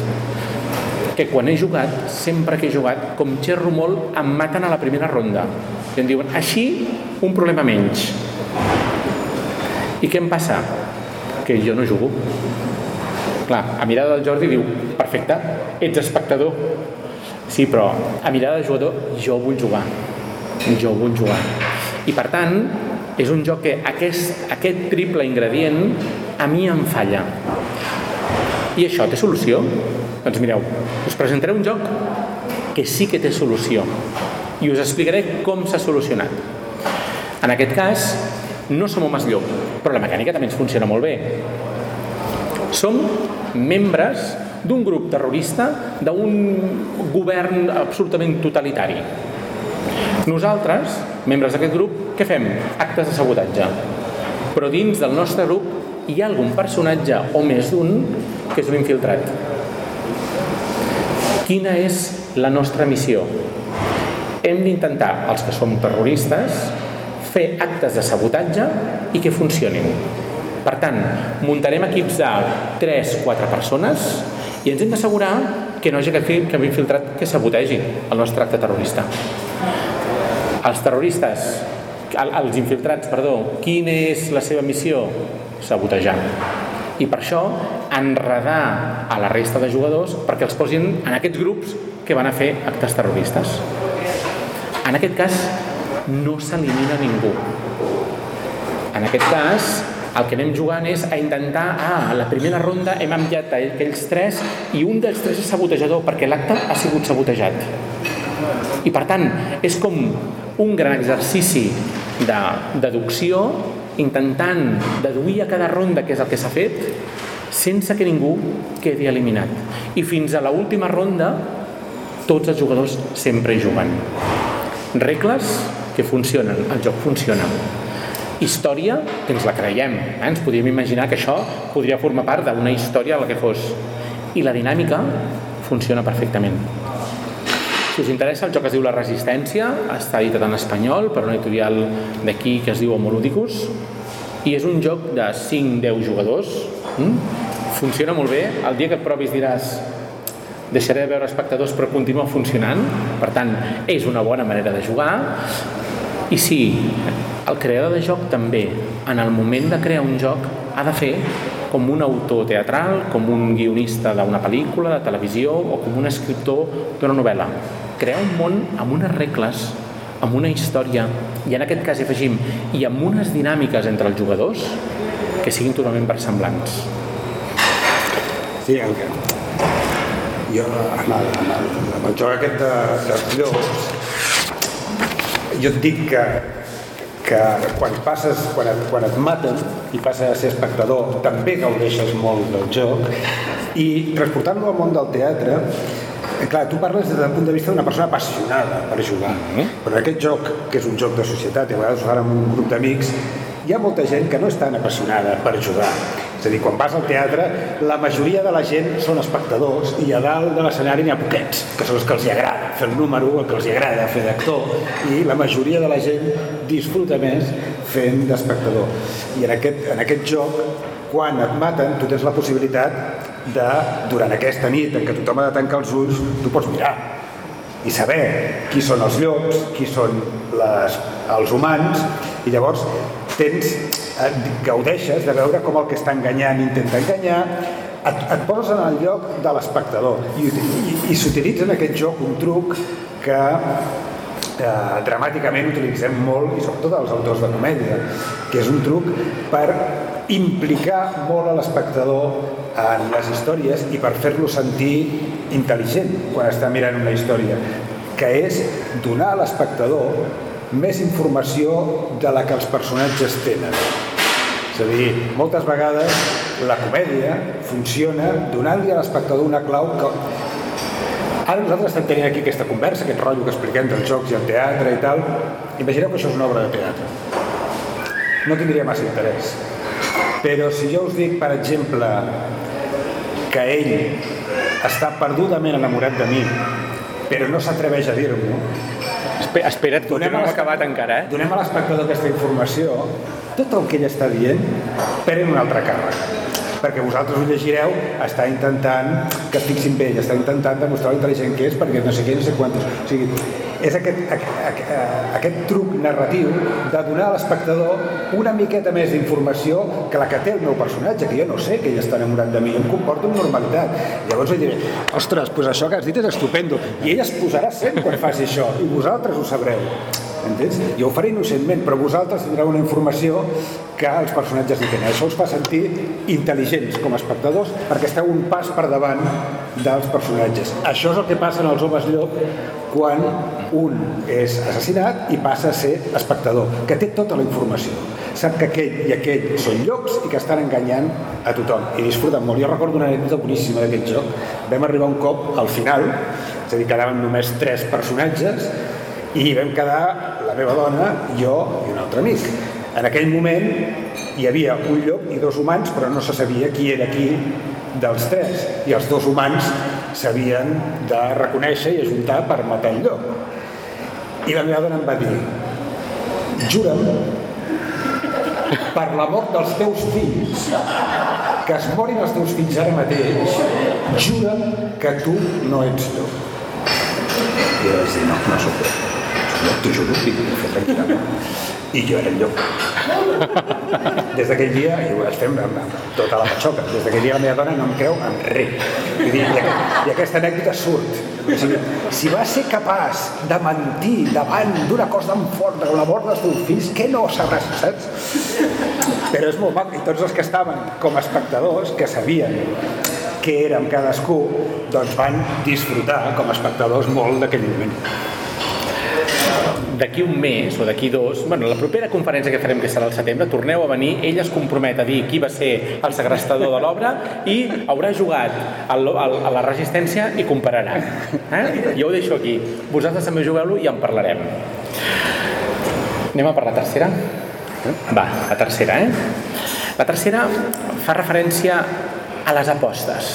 Que quan he jugat, sempre que he jugat, com xerro molt, em maten a la primera ronda. I em diuen, així, un problema menys. I què em passa? Que jo no jugo Clar, a mirada del Jordi diu, perfecte, ets espectador. Sí, però a mirada de jugador jo vull jugar. Jo vull jugar. I per tant, és un joc que aquest, aquest triple ingredient a mi em falla. I això té solució? Doncs mireu, us presentaré un joc que sí que té solució i us explicaré com s'ha solucionat. En aquest cas, no som homes llop, però la mecànica també ens funciona molt bé. Som membres d'un grup terrorista d'un govern absolutament totalitari. Nosaltres, membres d'aquest grup, què fem? Actes de sabotatge. Però dins del nostre grup hi ha algun personatge o més d'un que és un infiltrat. Quina és la nostra missió? Hem d'intentar, els que som terroristes, fer actes de sabotatge i que funcionin per tant, muntarem equips de 3-4 persones i ens hem d'assegurar que no hi hagi cap infiltrat que sabotegi el nostre acte terrorista. Els terroristes, els infiltrats, perdó, quina és la seva missió? Sabotejar. I per això enredar a la resta de jugadors perquè els posin en aquests grups que van a fer actes terroristes. En aquest cas, no s'elimina ningú. En aquest cas, el que anem jugant és a intentar, ah, a la primera ronda hem enviat aquells tres i un dels tres és sabotejador perquè l'acte ha sigut sabotejat. I per tant, és com un gran exercici de deducció intentant deduir a cada ronda què és el que s'ha fet sense que ningú quedi eliminat. I fins a l'última ronda tots els jugadors sempre juguen. Regles que funcionen, el joc funciona història que ens la creiem. Eh? Ens podríem imaginar que això podria formar part d'una història la que fos. I la dinàmica funciona perfectament. Si us interessa, el joc es diu La Resistència, està editat en espanyol per una editorial d'aquí que es diu Homoludicus, i és un joc de 5-10 jugadors. Mm? Funciona molt bé. El dia que et provis diràs deixaré de veure espectadors però continua funcionant. Per tant, és una bona manera de jugar I sí, el creador de joc també, en el moment de crear un joc, ha de fer com un autor teatral, com un guionista d'una pel·lícula, de televisió o com un escriptor d'una novel·la. Crear un món amb unes regles, amb una història, i en aquest cas hi afegim, i amb unes dinàmiques entre els jugadors que siguin totalment versemblants. Sí, el que... Jo, amb el, amb el, amb el joc aquest de, dels llops, jo et dic que, que quan passes, quan et, quan et maten i passes a ser espectador, també gaudeixes molt del joc. I transportant-lo al món del teatre clar, tu parles des del punt de vista d'una persona apassionada per jugar, però en aquest joc, que és un joc de societat, i a vegades ho fan amb un grup d'amics, hi ha molta gent que no és tan apassionada per jugar. És a dir, quan vas al teatre, la majoria de la gent són espectadors i a dalt de l'escenari n'hi ha poquets, que són els que els hi agrada fer el número, el que els hi agrada fer d'actor, i la majoria de la gent disfruta més fent d'espectador. I en aquest, en aquest joc, quan et maten, tu tens la possibilitat de, durant aquesta nit en què tothom ha de tancar els ulls, tu pots mirar i saber qui són els llops, qui són les, els humans, i llavors tens, gaudeixes de veure com el que està enganyant intenta enganyar, et, et poses en el lloc de l'espectador i, i, i s'utilitza en aquest joc un truc que eh, dramàticament utilitzem molt, i sobretot els autors de comèdia, que és un truc per implicar molt a l'espectador en les històries i per fer-lo sentir intel·ligent quan està mirant una història, que és donar a l'espectador més informació de la que els personatges tenen. És a dir, moltes vegades la comèdia funciona donant-li a l'espectador una clau que... Ara nosaltres estem tenint aquí aquesta conversa, aquest rotllo que expliquem dels jocs i el teatre i tal. Imagineu que això és una obra de teatre. No tindria massa interès. Però si jo us dic, per exemple, que ell està perdudament enamorat de mi, però no s'atreveix a dir-m'ho, Espera't, que no hem acabat encara, eh? Donem a l'espectador aquesta informació, tot el que ell està dient pren un altre càrrec perquè vosaltres ho llegireu, està intentant que es fixin bé, està intentant demostrar l'intel·ligent que és perquè no sé què, no sé quantos. O sigui, és aquest, aquest, aquest truc narratiu de donar a l'espectador una miqueta més d'informació que la que té el meu personatge, que jo no sé que ell està enamorat de mi, em comporto amb normalitat. Llavors li diré, ostres, pues això que has dit és estupendo, i ell es posarà sent quan faci això, i vosaltres ho sabreu. Entens? Jo ho faré innocentment, però vosaltres tindreu una informació que els personatges no tenen. Això us fa sentir intel·ligents com a espectadors perquè esteu un pas per davant dels personatges. Això és el que passa en els homes llop quan un és assassinat i passa a ser espectador, que té tota la informació. Sap que aquell i aquell són llocs i que estan enganyant a tothom i disfruten molt. Jo recordo una anècdota boníssima d'aquest joc. Vam arribar un cop al final, és a dir, quedaven només tres personatges i vam quedar la meva dona, jo i un altre amic. En aquell moment hi havia un llop i dos humans, però no se sabia qui era qui dels tres. I els dos humans s'havien de reconèixer i ajuntar per matar el llop. I la meva dona em va dir, jura'm per la mort dels teus fills, que es morin els teus fills ara mateix, jura'm que tu no ets llop. I jo vaig dir, no, no sóc llop. T'ho juro, i ho fer tranquil·lament. I jo era el llop. Des d'aquell dia, i ho fer amb, amb tota la patxoca, des d'aquell dia la meva dona no em creu en res. I, i, I aquesta anècdota surt. O sigui, si va ser capaç de mentir davant d'una cosa tan forta com la mort dels teus fills, què no sabràs, saps? Però és molt maco, i tots els que estaven com a espectadors, que sabien què érem cadascú, doncs van disfrutar com a espectadors molt d'aquell moment d'aquí un mes o d'aquí dos, bueno, la propera conferència que farem, que serà al setembre, torneu a venir, ell es compromet a dir qui va ser el segrestador de l'obra i haurà jugat a la resistència i compararà. Eh? Jo ho deixo aquí. Vosaltres també jugueu-lo i en parlarem. Anem a per la tercera? Va, la tercera, eh? La tercera fa referència a les apostes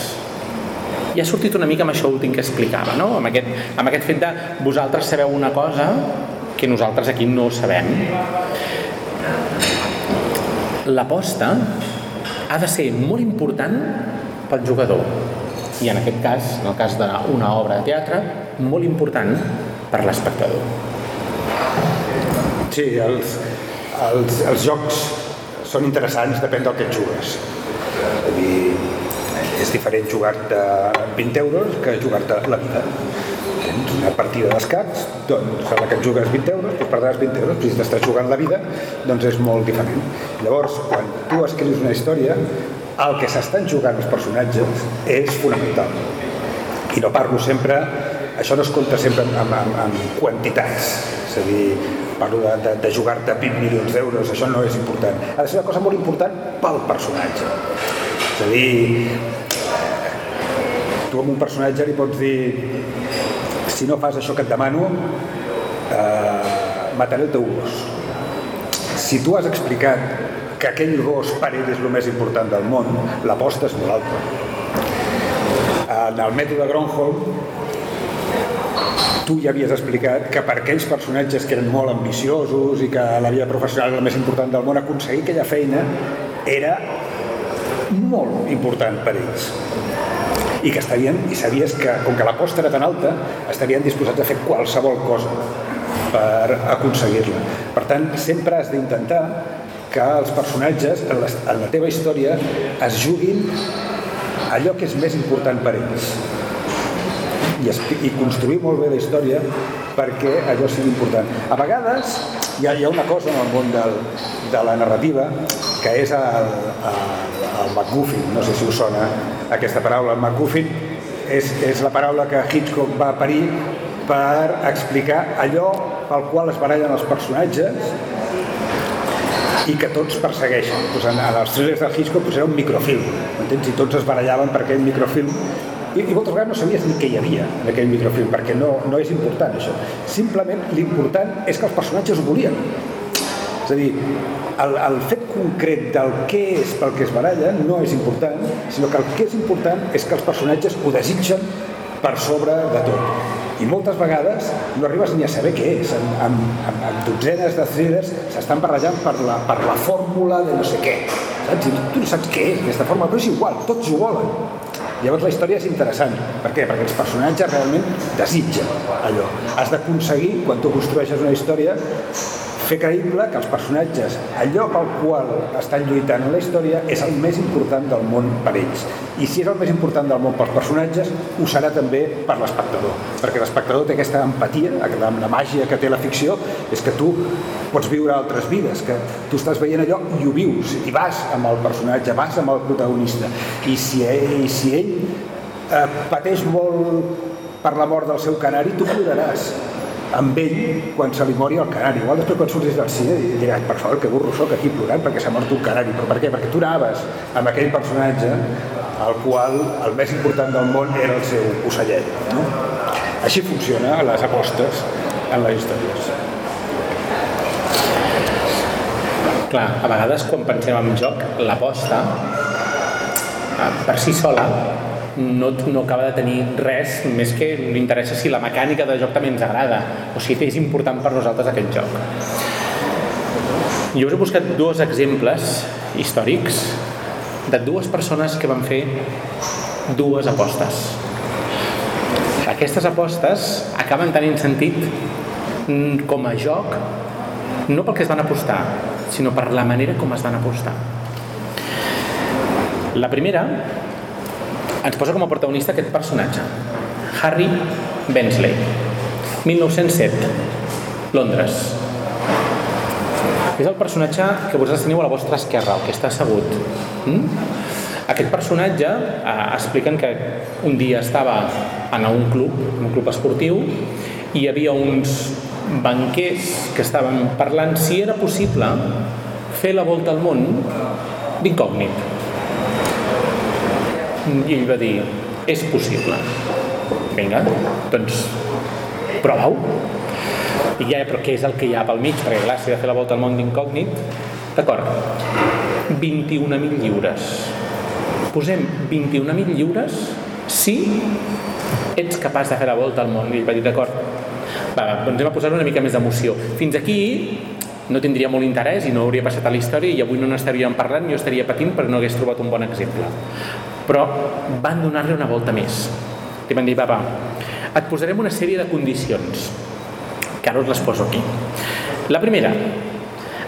i ha sortit una mica amb això últim que explicava, no? amb, aquest, amb aquest fet de vosaltres sabeu una cosa que nosaltres aquí no sabem. L'aposta ha de ser molt important pel jugador i en aquest cas, en el cas d'una obra de teatre, molt important per l'espectador. Sí, els, els, els jocs són interessants, depèn del que et jugues. És dir, és diferent jugar-te 20 euros que jugar-te la vida. Una partida d'escacs, doncs a la que et jugues 20 euros, doncs perdràs 20 euros, però si t'estàs jugant la vida, doncs és molt diferent. Llavors, quan tu escrius una història, el que s'estan jugant els personatges és fonamental. I no parlo sempre, això no es compta sempre amb, amb, amb quantitats, és a dir, parlo de, de, de jugar-te 20 milions d'euros, això no és important. Ha de ser una cosa molt important pel personatge. És a dir, tu amb un personatge li pots dir si no fas això que et demano eh, mataré el teu gos. Si tu has explicat que aquell gos per ell és el més important del món l'aposta és molt alta. En el mètode Gronholm tu ja havies explicat que per aquells personatges que eren molt ambiciosos i que la vida professional era el més important del món aconseguir aquella feina era molt important per ells i que estarien, i sabies que com que l'aposta era tan alta estarien disposats a fer qualsevol cosa per aconseguir-la per tant sempre has d'intentar que els personatges en la, en la teva història es juguin allò que és més important per ells i, i construir molt bé la història perquè allò sigui important. A vegades hi ha, hi ha una cosa en el món del, de la narrativa que és el, el, el MacGuffin, no sé si us sona aquesta paraula. MacGuffin és, és la paraula que Hitchcock va parir per explicar allò pel qual es barallen els personatges i que tots persegueixen. Pues en, en els thrillers del Hitchcock pues era un microfilm, entens? I tots es barallaven per aquell microfilm i, i moltes vegades no sabies ni què hi havia en aquell microfilm, perquè no, no és important això. Simplement l'important és que els personatges ho volien. A dir, el, el fet concret del què és pel que es barallen no és important, sinó que el que és important és que els personatges ho desitgen per sobre de tot. I moltes vegades no arribes ni a saber què és. En, en, en, en dotzenes de thrillers s'estan barrejant per la, per la fórmula de no sé què. Saps? I tu no saps què és aquesta fórmula, però és igual, tots ho volen. Llavors la història és interessant. Per què? Perquè els personatges realment desitgen allò. Has d'aconseguir, quan tu construeixes una història, fer creïble que els personatges, allò pel qual estan lluitant en la història, és el més important del món per ells. I si és el més important del món pels personatges, ho serà també per l'espectador. Perquè l'espectador té aquesta empatia, la màgia que té la ficció, és que tu pots viure altres vides, que tu estàs veient allò i ho vius, i vas amb el personatge, vas amb el protagonista. I si ell, i si ell eh, pateix molt per la mort del seu canari, tu ploraràs amb ell quan se li mori el canari. Igual després quan surtis del cine diràs, per favor, que burro soc aquí plorant perquè s'ha mort un canari. Però per què? Perquè tu anaves amb aquell personatge al qual el més important del món era el seu ocellet. No? Així funciona les apostes en les històries. Clar, a vegades quan pensem en joc, l'aposta eh, per si sola no, no acaba de tenir res més que l'interessa si la mecànica de joc també ens agrada o si és important per nosaltres aquest joc. Jo us he buscat dos exemples històrics de dues persones que van fer dues apostes. Aquestes apostes acaben tenint sentit com a joc no pel que es van apostar, sinó per la manera com es van apostar. La primera ens posa com a protagonista aquest personatge, Harry Bensley, 1907, Londres. És el personatge que vosaltres teniu a la vostra esquerra, el que està assegut. Mm? Aquest personatge eh, expliquen que un dia estava en un club, un club esportiu, i hi havia uns banquers que estaven parlant si era possible fer la volta al món d'incògnit i ell va dir, és possible. Vinga, doncs prova-ho. I ja, però què és el que hi ha pel mig? Perquè clar, si de fer la volta al món d'incògnit, d'acord, 21.000 lliures. Posem 21.000 lliures si ets capaç de fer la volta al món. I ell va dir, d'acord, va, doncs anem a posar una mica més d'emoció. Fins aquí no tindria molt interès i no hauria passat a la història i avui no n'estaríem parlant jo estaria patint perquè no hagués trobat un bon exemple però van donar-li una volta més. Li van dir, va, et posarem una sèrie de condicions, que ara us les poso aquí. La primera,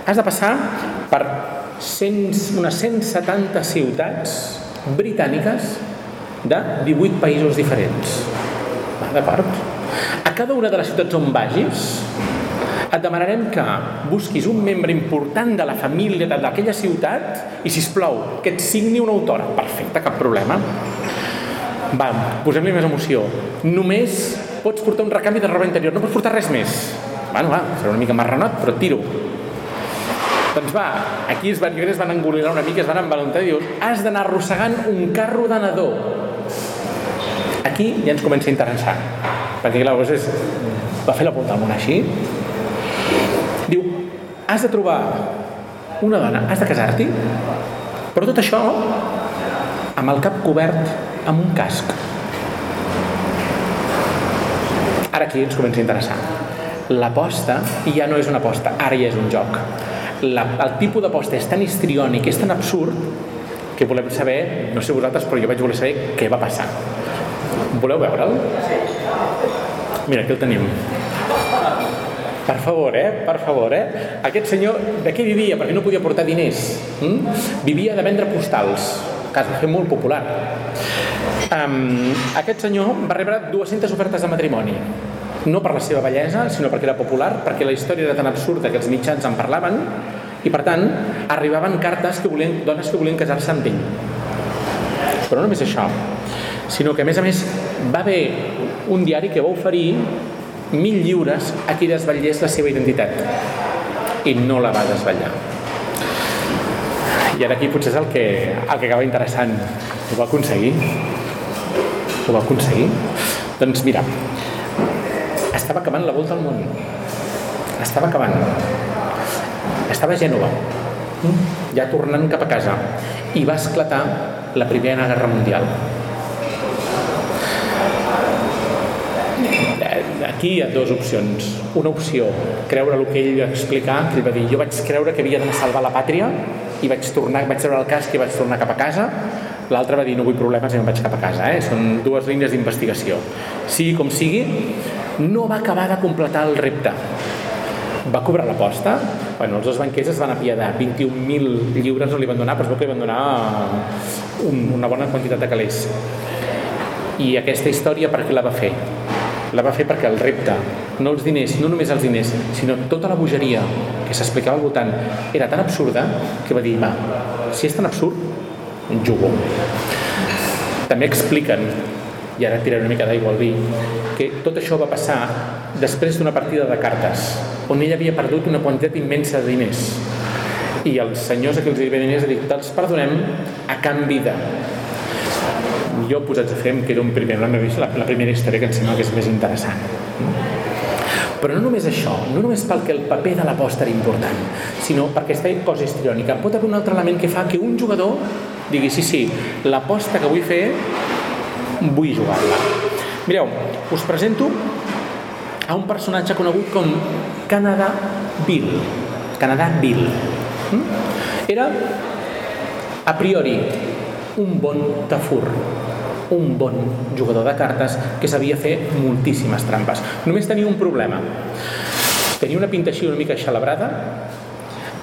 has de passar per 100, unes 170 ciutats britàniques de 18 països diferents. Va, D'acord? A cada una de les ciutats on vagis, et demanarem que busquis un membre important de la família d'aquella ciutat i, si plau que et signi un autògraf. Perfecte, cap problema. Va, posem-li més emoció. Només pots portar un recanvi de roba interior, no pots portar res més. Bueno, va, serà una mica marranot, però tiro. Doncs va, aquí es van, jo es van engolinar una mica, es van envalentar i dius, has d'anar arrossegant un carro de nadó. Aquí ja ens comença a interessar, perquè clar, cosa és, va fer la volta al món així. Has de trobar una dona, has de casar-t'hi, però tot això amb el cap cobert amb un casc. Ara aquí ens comença a interessar. L'aposta ja no és una aposta, ara ja és un joc. La, el tipus d'aposta és tan histriònic, és tan absurd, que volem saber, no sé vosaltres, però jo vaig voler saber què va passar. Voleu veure'l? Mira, aquí el tenim. Per favor, eh? Per favor, eh? Aquest senyor, de què vivia? Perquè no podia portar diners. Mm? Vivia de vendre postals. Cas de fer molt popular. Um, aquest senyor va rebre 200 ofertes de matrimoni no per la seva bellesa, sinó perquè era popular, perquè la història era tan absurda que els mitjans en parlaven i, per tant, arribaven cartes que volien, dones que volien casar-se amb ell. Però no només això, sinó que, a més a més, va haver un diari que va oferir mil lliures a qui desvetllés la seva identitat i no la va desvetllar. I ara aquí potser és el que, el que acaba interessant. Ho va aconseguir? Ho va aconseguir? Doncs mira, estava acabant la volta al món. Estava acabant. Estava a Gènova, ja tornant cap a casa, i va esclatar la Primera Guerra Mundial. Aquí hi ha dues opcions. Una opció, creure el que ell va explicar, que ell va dir, jo vaig creure que havia a salvar la pàtria i vaig tornar, vaig treure el casc i vaig tornar cap a casa. L'altre va dir, no vull problemes i me'n vaig cap a casa. Eh? Són dues línies d'investigació. Sigui com sigui, no va acabar de completar el repte. Va cobrar l'aposta? Bueno, els dos banquers es van apiadar. 21.000 lliures no li van donar, però es veu que li van donar un, una bona quantitat de calés. I aquesta història per què la va fer? La va fer perquè el repte, no els diners, no només els diners, sinó tota la bogeria que s'explicava al voltant era tan absurda que va dir, va, si és tan absurd, jugo. També expliquen i ara tiraré una mica d'aigua al vi, que tot això va passar després d'una partida de cartes, on ell havia perdut una quantitat immensa de diners. I els senyors a qui els hi diners te'ls perdonem a canvi de... Jo posats a fer em quedo un primer, la, la primera història que em sembla que és més interessant. Però no només això, no només perquè el paper de l'aposta era important, sinó perquè aquesta cosa histriònica. Pot haver un altre element que fa que un jugador digui, sí, sí, l'aposta que vull fer vull jugar-la. Mireu, us presento a un personatge conegut com Canadà Bill. Canadà Bill. Era, a priori, un bon tafur, un bon jugador de cartes que sabia fer moltíssimes trampes. Només tenia un problema. Tenia una pinta així una mica xalabrada,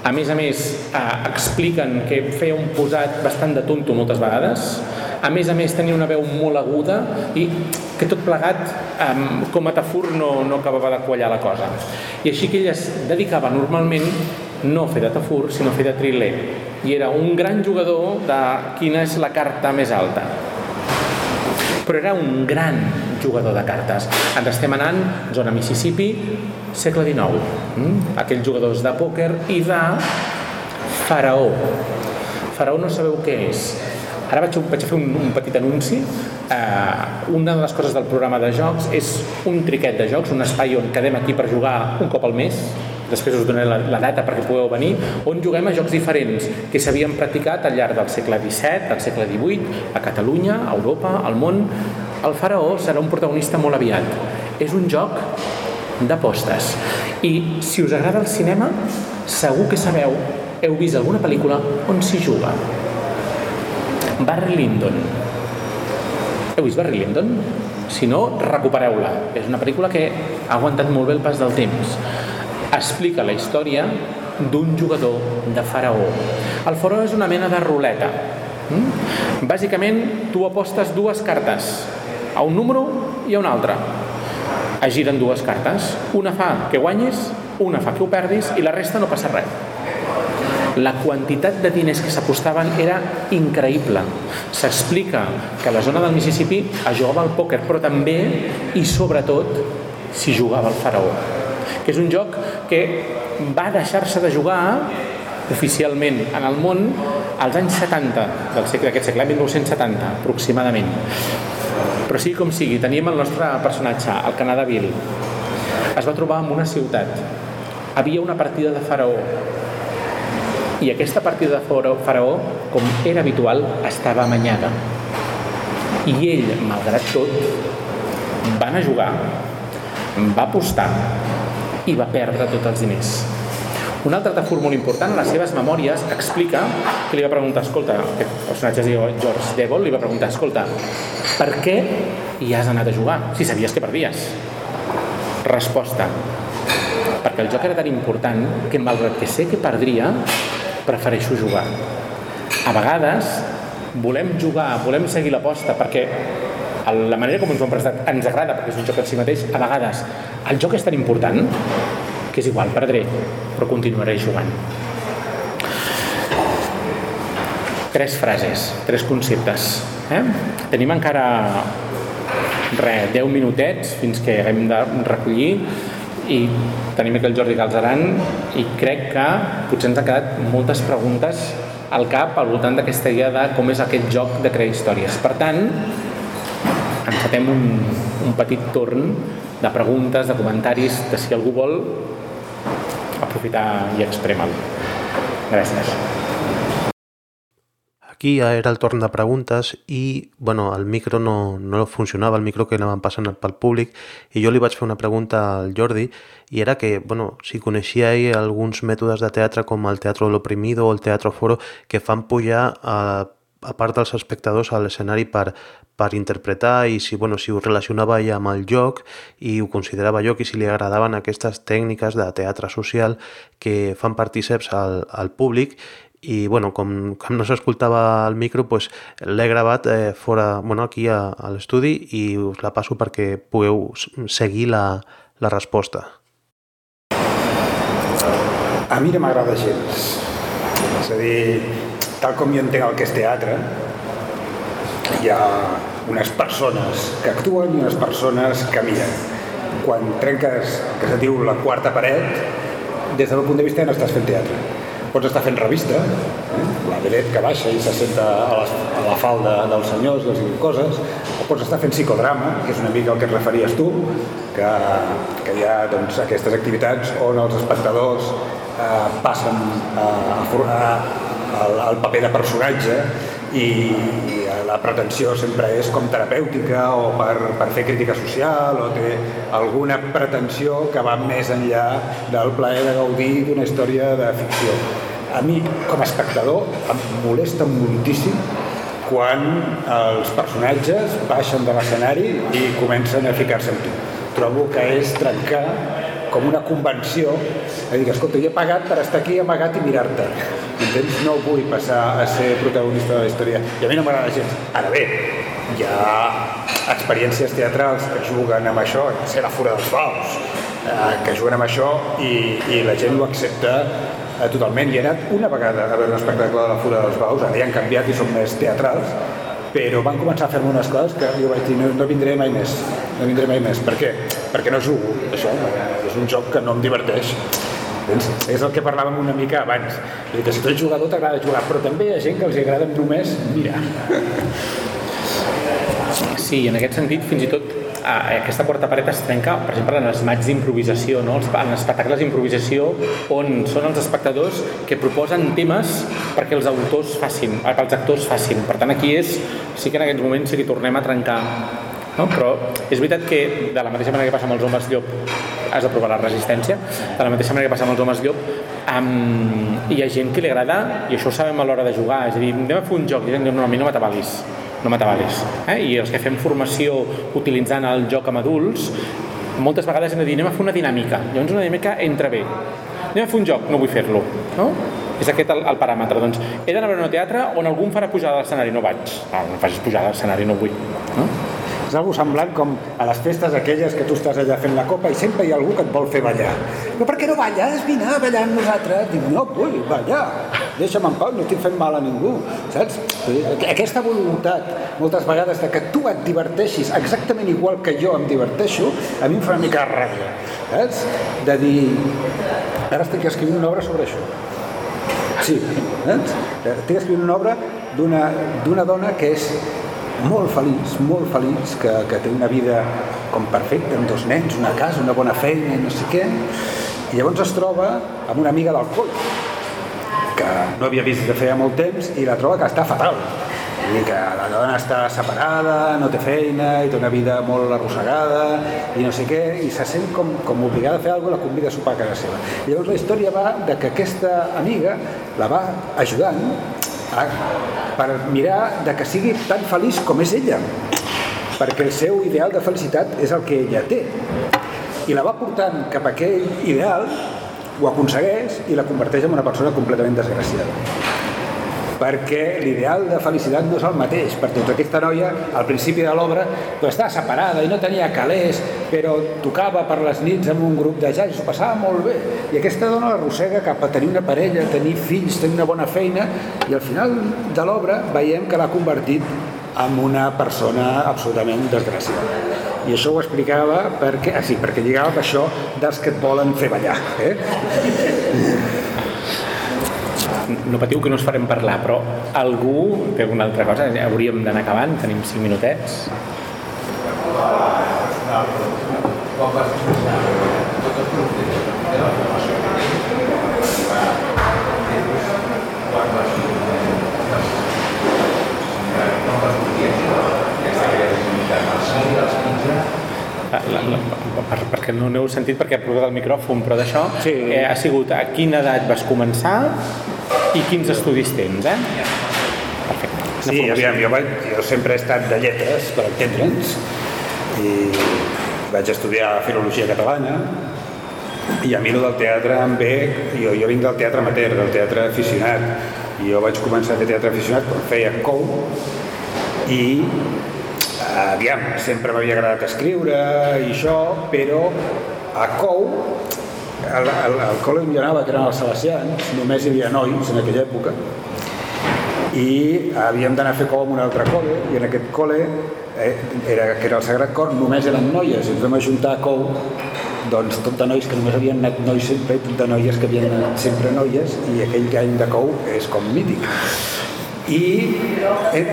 a més a més, eh, expliquen que feia un posat bastant de tonto moltes vegades, a més a més tenia una veu molt aguda i que tot plegat um, com a tafur no, no acabava de quallar la cosa. I així que ell es dedicava normalment no a fer de tafur sinó a fer de triler. I era un gran jugador de quina és la carta més alta però era un gran jugador de cartes. Ens estem anant, zona Mississippi, segle XIX. Mm? Aquells jugadors de pòquer i de faraó. Faraó no sabeu què és. Ara vaig, vaig fer un, un petit anunci. Uh, una de les coses del programa de jocs és un triquet de jocs, un espai on quedem aquí per jugar un cop al mes, després us donaré la, la data perquè pugueu venir, on juguem a jocs diferents que s'havien practicat al llarg del segle XVII, del segle XVIII, a Catalunya, a Europa, al món. El faraó serà un protagonista molt aviat. És un joc d'apostes. I si us agrada el cinema, segur que sabeu, heu vist alguna pel·lícula on s'hi juga. Barry Lyndon. Heu vist Barry Lyndon? Si no, recupereu-la. És una pel·lícula que ha aguantat molt bé el pas del temps. Explica la història d'un jugador de faraó. El faraó és una mena de ruleta. Mm? Bàsicament, tu apostes dues cartes, a un número i a un altre. Es giren dues cartes. Una fa que guanyis, una fa que ho perdis i la resta no passa res. La quantitat de diners que s'apostaven era increïble. S'explica que a la zona del Mississippi es jugava al pòquer, però també i sobretot s'hi jugava al faraó, que és un joc que va deixar-se de jugar oficialment en el món als anys 70 del segle d'aquest segle, 1970 aproximadament. Però sigui com sigui, teníem el nostre personatge, el Canadà Bill. Es va trobar en una ciutat. Havia una partida de faraó. I aquesta partida de faraó, com era habitual, estava amanyada. I ell, malgrat tot, va anar a jugar, va apostar i va perdre tots els diners. Un altre tafur molt important, a les seves memòries, explica que li va preguntar, escolta, aquest personatge es diu George Devil, li va preguntar, escolta, per què hi has anat a jugar si sabies que perdies? Resposta, perquè el joc era tan important que malgrat que sé que perdria, prefereixo jugar. A vegades volem jugar, volem seguir l'aposta perquè la manera com ens ho hem prestat ens agrada perquè és un joc en si mateix, a vegades el joc és tan important que és igual, perdré, però continuaré jugant. Tres frases, tres conceptes. Eh? Tenim encara re, 10 minutets fins que haguem de recollir i tenim aquí el Jordi Galzeran i crec que potser ens han quedat moltes preguntes al cap al voltant d'aquesta idea de com és aquest joc de crear històries. Per tant, encetem un, un petit torn de preguntes, de comentaris, de si algú vol aprofitar i expremar Gràcies. Aquí ja era el torn de preguntes i bueno, el micro no, no funcionava, el micro que anaven passant pel públic i jo li vaig fer una pregunta al Jordi i era que, bueno, si coneixia alguns mètodes de teatre com el teatre l'oprimido o el teatre foro que fan pujar a, a part dels espectadors a l'escenari per, per interpretar i si, bueno, si ho relacionava ja amb el joc i ho considerava joc i si li agradaven aquestes tècniques de teatre social que fan partíceps al, al públic i bueno, com, com no s'escoltava el micro pues, l'he gravat eh, fora, bueno, aquí a, a l'estudi i us la passo perquè pugueu seguir la, la resposta. A mi no m'agrada gens. És a dir, tal com jo entenc el que és teatre, hi ha unes persones que actuen i unes persones que miren. Quan trenques, que se diu la quarta paret, des del punt de vista no estàs fent teatre. Pots estar fent revista, eh? la vedet que baixa i se senta a la, a la falda dels senyors i diu coses, o pots estar fent psicodrama, que és una mica el que et referies tu, que, que hi ha doncs, aquestes activitats on els espectadors eh, passen a, a, a, al paper de personatge i la pretensió sempre és com terapèutica o per, per fer crítica social o té alguna pretensió que va més enllà del plaer de gaudir d'una història de ficció. A mi, com a espectador, em molesta moltíssim quan els personatges baixen de l'escenari i comencen a ficar-se amb tu. Trobo que és trencar com una convenció, a dir, escolta, jo he pagat per estar aquí amagat i mirar-te. Entens? No vull passar a ser protagonista de la història. I a mi no m'agrada gens. Ara bé, hi ha experiències teatrals que juguen amb això, ser la fura dels baus, eh, que juguen amb això i, i la gent ho accepta eh, totalment. I he anat una vegada a veure un espectacle de la fura dels baus, ara ja han canviat i són més teatrals, però van començar a fer-me unes coses que jo vaig dir no, no vindré mai més, no vindré mai més. Per què? Perquè no jugo, això, és un joc que no em diverteix. És el que parlàvem una mica abans. Que si tu ets jugador t'agrada jugar, però també hi ha gent que els agrada només mirar. Sí, en aquest sentit, fins i tot aquesta quarta paret es trenca, per exemple, en els mats d'improvisació, no? en els espectacles d'improvisació, on són els espectadors que proposen temes perquè els autors facin, perquè els actors facin. Per tant, aquí és, sí que en aquests moments sí que tornem a trencar no? però és veritat que de la mateixa manera que passa amb els homes llop has de provar la resistència de la mateixa manera que passa amb els homes llop um, hi ha gent que li agrada i això ho sabem a l'hora de jugar és a dir, anem a fer un joc i diu, no, a mi no m'atabalis no m'atabalis eh? i els que fem formació utilitzant el joc amb adults moltes vegades hem de dir anem a fer una dinàmica, llavors una dinàmica entra bé. Anem a fer un joc, no vull fer-lo, no? És aquest el, el paràmetre. Doncs he d'anar a veure un teatre on algú em farà pujar a l'escenari, no vaig. No, no em facis pujar a l'escenari, no vull. No? És algo semblant com a les festes aquelles que tu estàs allà fent la copa i sempre hi ha algú que et vol fer ballar. Però per què no balles? Vine a ballar amb nosaltres. Dic, no vull ballar. Deixa'm en pau, no estic fent mal a ningú. Saps? Aquesta voluntat, moltes vegades, de que tu et diverteixis exactament igual que jo em diverteixo, a mi em fa una mica de ràbia. Saps? De dir, ara estic escrivint una obra sobre això. Sí, saps? Estic escrivint una obra d'una dona que és molt feliç, molt feliç, que, que té una vida com perfecta, amb dos nens, una casa, una bona feina no sé què, i llavors es troba amb una amiga del col, que no havia vist de feia molt temps, i la troba que està fatal. I que la dona està separada, no té feina, i té una vida molt arrossegada, i no sé què, i se sent com, com obligada a fer alguna cosa, la convida a sopar a casa seva. I llavors la història va de que aquesta amiga la va ajudant a, per mirar de que sigui tan feliç com és ella. Perquè el seu ideal de felicitat és el que ella té. I la va portant cap a aquell ideal ho aconsegueix i la converteix en una persona completament desgraciada perquè l'ideal de felicitat no és el mateix, perquè tota aquesta noia al principi de l'obra doncs, estava separada i no tenia calés, però tocava per les nits amb un grup de jazz i s'ho passava molt bé. I aquesta dona l'arrossega cap a tenir una parella, tenir fills, tenir una bona feina i al final de l'obra veiem que l'ha convertit en una persona absolutament desgraciada. I això ho explicava perquè, ah, sí, perquè lligava amb això dels que et volen fer ballar. Eh? No patiu que no us farem parlar, però algú té alguna altra cosa? Hauríem d'anar acabant, tenim 5 minutets. La, la, per, perquè no n'heu sentit perquè ha provat el micròfon, però d'això sí. eh, ha sigut a quina edat vas començar i quins estudis tens, eh? Perfecte. Sí, aviam, jo, vaig, jo sempre he estat de lletres, per entendre'ns, i vaig estudiar Filologia Catalana, i a mi del teatre em ve, jo, jo vinc del teatre amateur, del teatre aficionat, i jo vaig començar a fer teatre aficionat quan feia cou, i aviam, sempre m'havia agradat escriure i això, però a cou al, al, al col·le on jo anava, que eren els salesians, només hi havia nois en aquella època, i havíem d'anar a fer col amb un altre col·le, i en aquest col·le, eh, era, que era el Sagrat Cor, només eren noies, i ens vam ajuntar a cou, doncs tot de nois que només havien anat nois sempre, tot de noies que havien anat sempre noies, i aquell any de cou és com mític. I eh,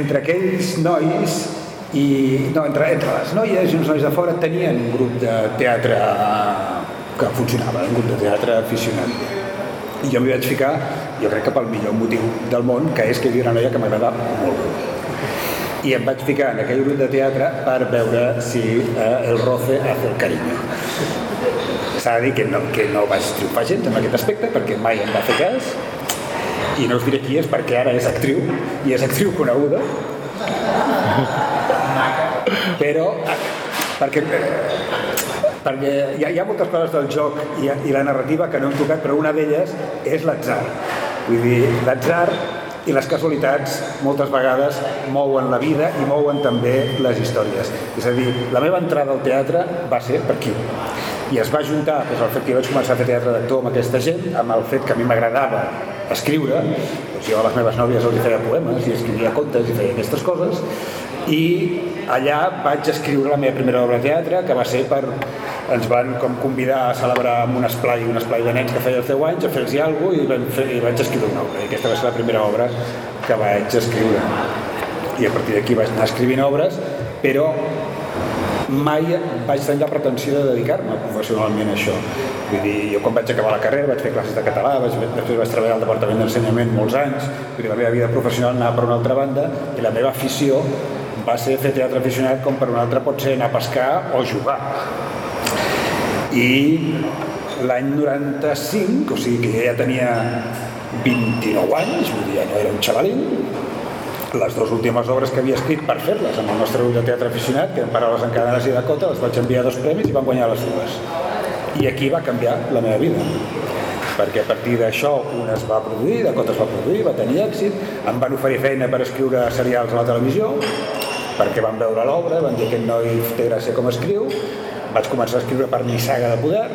entre aquells nois i no, entre, entre les noies i uns nois de fora tenien un grup de teatre que funcionava, un grup de teatre aficionat. I jo m'hi vaig ficar, jo crec que pel millor motiu del món, que és que hi havia una noia que m'agradava molt. I em vaig ficar en aquell grup de teatre per veure si eh, el roce hace el cariño. S'ha de dir que no, que no vaig triomfar gens en aquest aspecte perquè mai em va fer cas i no us diré qui és perquè ara és actriu i és actriu coneguda però perquè perquè hi ha, hi ha moltes coses del joc i, i la narrativa que no hem tocat, però una d'elles és l'atzar. Vull dir, l'atzar i les casualitats moltes vegades mouen la vida i mouen també les històries. És a dir, la meva entrada al teatre va ser per aquí. I es va juntar doncs, el fet que vaig començar a fer teatre d'actor amb aquesta gent, amb el fet que a mi m'agradava escriure, doncs jo a les meves nòvies els feia poemes i escrivia contes i feia aquestes coses, i allà vaig escriure la meva primera obra de teatre, que va ser per ens van com convidar a celebrar amb un esplai, un esplai de nens que feia els 10 anys, a fer-los alguna cosa i, vam fer, i vaig escriure una obra. I aquesta va ser la primera obra que vaig escriure. I a partir d'aquí vaig anar escrivint obres, però mai vaig tenir la pretensió de dedicar-me professionalment a això. Vull dir, jo quan vaig acabar la carrera vaig fer classes de català, vaig, després vaig treballar al Departament d'Ensenyament molts anys, vull dir, la meva vida professional anava per una altra banda i la meva afició va ser fer teatre aficionat com per una altra pot ser anar a pescar o jugar i l'any 95, o sigui que ja tenia 29 anys, vull dir, no era un xavalín, les dues últimes obres que havia escrit per fer-les amb el nostre grup de teatre aficionat, que eren Paraules encadenades i Dakota, les vaig enviar dos premis i van guanyar les dues. I aquí va canviar la meva vida perquè a partir d'això un es va produir, Dakota es va produir, va tenir èxit, em van oferir feina per escriure serials a la televisió, perquè van veure l'obra, van dir que aquest noi té gràcia com escriu, vaig començar a escriure per Nissaga de Poder,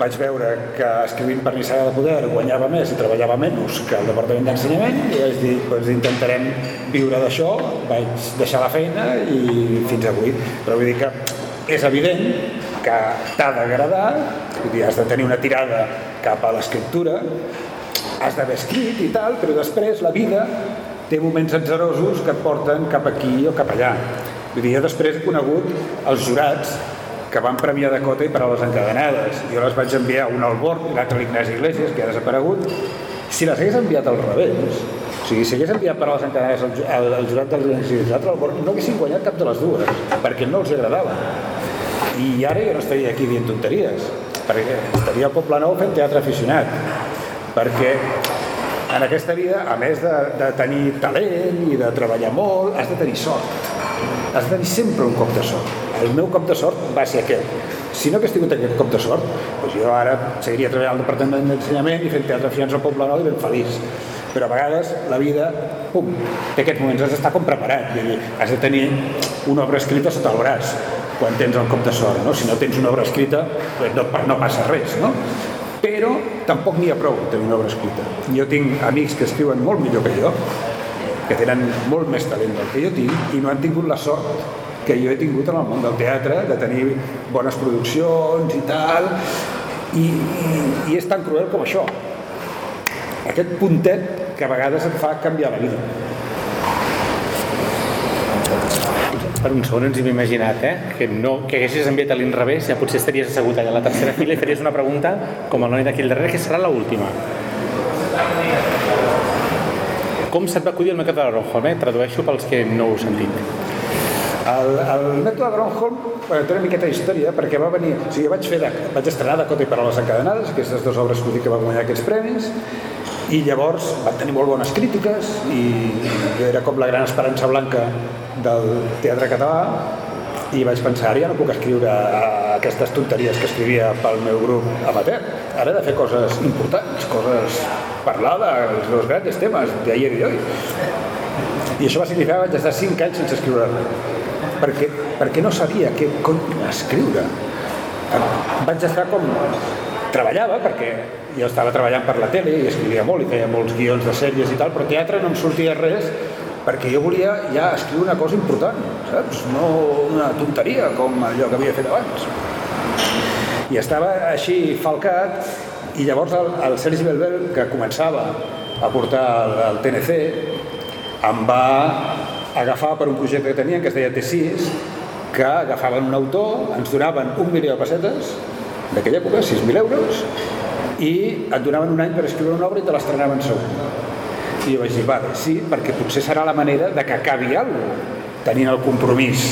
vaig veure que escrivint per Nissaga de Poder guanyava més i treballava menys que el Departament d'Ensenyament i vaig dir, doncs intentarem viure d'això, vaig deixar la feina i fins avui. Però vull dir que és evident que t'ha d'agradar, has de tenir una tirada cap a l'escriptura, has d'haver escrit i tal, però després la vida té moments atzerosos que et porten cap aquí o cap allà. Vull dir, després he conegut els jurats que van premiar Dakota i Paraules encadenades. Jo les vaig enviar un al Borg l'altre a l'Ignasi Iglesias, que ha desaparegut. Si les hagués enviat al revés, o sigui, si hagués enviat Paraules encadenades al, al jurat del Iglesias i l'altre al Borg, no haguessin guanyat cap de les dues, perquè no els agradava. I ara jo no estaria aquí dient tonteries, perquè estaria al Poble Nou fent teatre aficionat, perquè en aquesta vida, a més de, de tenir talent i de treballar molt, has de tenir sort. Has de tenir sempre un cop de sort. El meu cop de sort va ser aquest. Si no hagués tingut aquest cop de sort, doncs jo ara seguiria treballant al Departament d'Ensenyament i fent teatre aficionats al Poble Nou i ben feliç. Però a vegades la vida, pum, té aquests moments, has d'estar com preparat. Dir, has de tenir una obra escrita sota el braç quan tens el cop de sort, no? Si no tens una obra escrita, doncs no, no passa res, no? Però tampoc n'hi ha prou tenir una obra escrita. Jo tinc amics que escriuen molt millor que jo, que tenen molt més talent del que jo tinc i no han tingut la sort que jo he tingut en el món del teatre, de tenir bones produccions i tal, i, i, i és tan cruel com això. Aquest puntet que a vegades et fa canviar la vida. Per un segon ens hem imaginat, eh? Que, no, que haguessis enviat a l'inrevés, ja potser estaries assegut allà a la tercera fila i faries una pregunta com el noi d'aquí al darrere, que serà l'última. Com se't va acudir el mètode de Gronholm? Eh? Tradueixo pels que no ho heu sentit. El, el mètode Gronholm bueno, té una miqueta d'història perquè va venir, o sigui, vaig, fer de, vaig estrenar Dakota i Paraules encadenades, aquestes dues obres que que va guanyar aquests premis, i llavors van tenir molt bones crítiques i era com la gran esperança blanca del teatre català i vaig pensar, ara ja no puc escriure aquestes tonteries que escrivia pel meu grup amateur, ara he de fer coses importants, coses parlar dels grans temes d'ayer i hoy. I això va significar que vaig estar 5 anys sense escriure res, perquè, perquè no sabia què escriure. Vaig estar com treballava perquè jo estava treballant per la tele i escrivia molt i feia molts guions de sèries i tal, però teatre no em sortia res perquè jo volia ja escriure una cosa important, saps? No una tonteria com allò que havia fet abans. I estava així falcat i llavors el, el Sergi Belbel, que començava a portar el, el TNC, em va agafar per un projecte que tenien que es deia T6, que agafaven un autor, ens donaven un milió de pessetes, d'aquella època, 6.000 euros, i et donaven un any per escriure una obra i te l'estrenaven segur. I jo vaig dir, vale, sí, perquè potser serà la manera de que acabi alguna cosa, tenint el compromís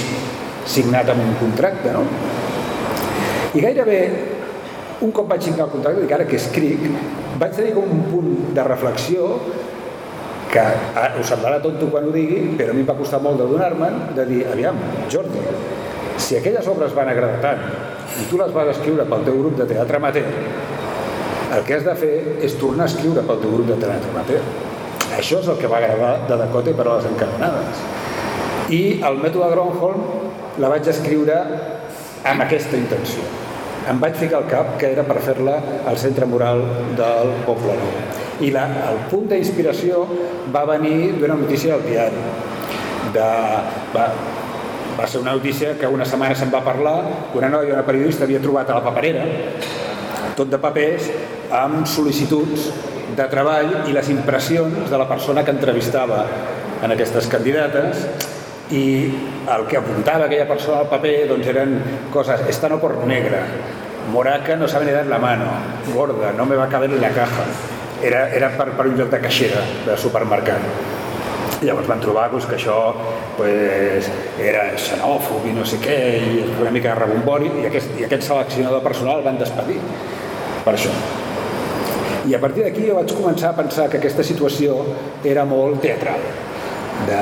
signat amb un contracte, no? I gairebé un cop vaig signar el contracte, dic ara que escric, vaig tenir com un punt de reflexió que ah, us semblarà tonto quan ho digui, però a mi em va costar molt de donar-me'n, de dir, aviam, Jordi, si aquelles obres van agradar tant i tu les vas escriure pel teu grup de teatre amateur, el que has de fer és tornar a escriure pel teu grup de teatre amateur. Això és el que va agradar de Dakota per a les encadenades. I el mètode Gronholm la vaig escriure amb aquesta intenció. Em vaig ficar al cap que era per fer-la al centre moral del Poble Nou. I la, el punt d'inspiració va venir d'una notícia del diari. De, va, va ser una notícia que una setmana se'n va parlar, una noia, una periodista, havia trobat a la paperera tot de papers amb sol·licituds de treball i les impressions de la persona que entrevistava en aquestes candidates i el que apuntava aquella persona al paper doncs eren coses, esta no por negra, moraca no sabe ni dar la mano, gorda, no me va caber en la caja. Era, era per, per un lloc de caixera de supermercat. Llavors van trobar pues, que això pues, era xenòfob i no sé què, i una mica rebombori, i aquest, i aquest seleccionador personal el van despedir per això. I a partir d'aquí jo vaig començar a pensar que aquesta situació era molt teatral. de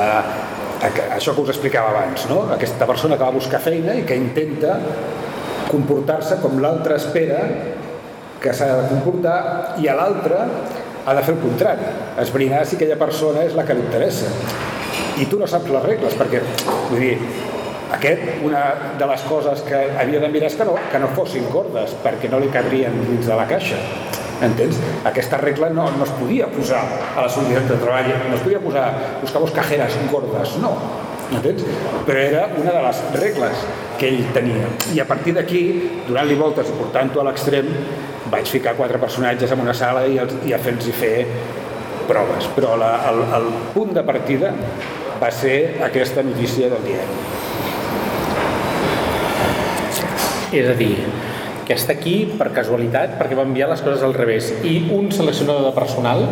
això que us explicava abans, no? aquesta persona que va buscar feina i que intenta comportar-se com l'altre espera que s'ha de comportar i a l'altre ha de fer el contrari, esbrinar si aquella persona és la que li interessa. I tu no saps les regles, perquè, vull dir, aquest, una de les coses que havia de mirar és que no, que no fossin cordes, perquè no li cabrien dins de la caixa. Entens? Aquesta regla no, no es podia posar a la solidaritat de treball, no es podia posar, buscar vos cajeres gordes, no. Entens? Però era una de les regles que ell tenia. I a partir d'aquí, donant-li voltes i portant-ho a l'extrem, vaig ficar quatre personatges en una sala i, els, i a fer-los fer proves. Però la, el, el punt de partida va ser aquesta notícia del diari. És a dir, que està aquí per casualitat perquè va enviar les coses al revés. I un seleccionador de personal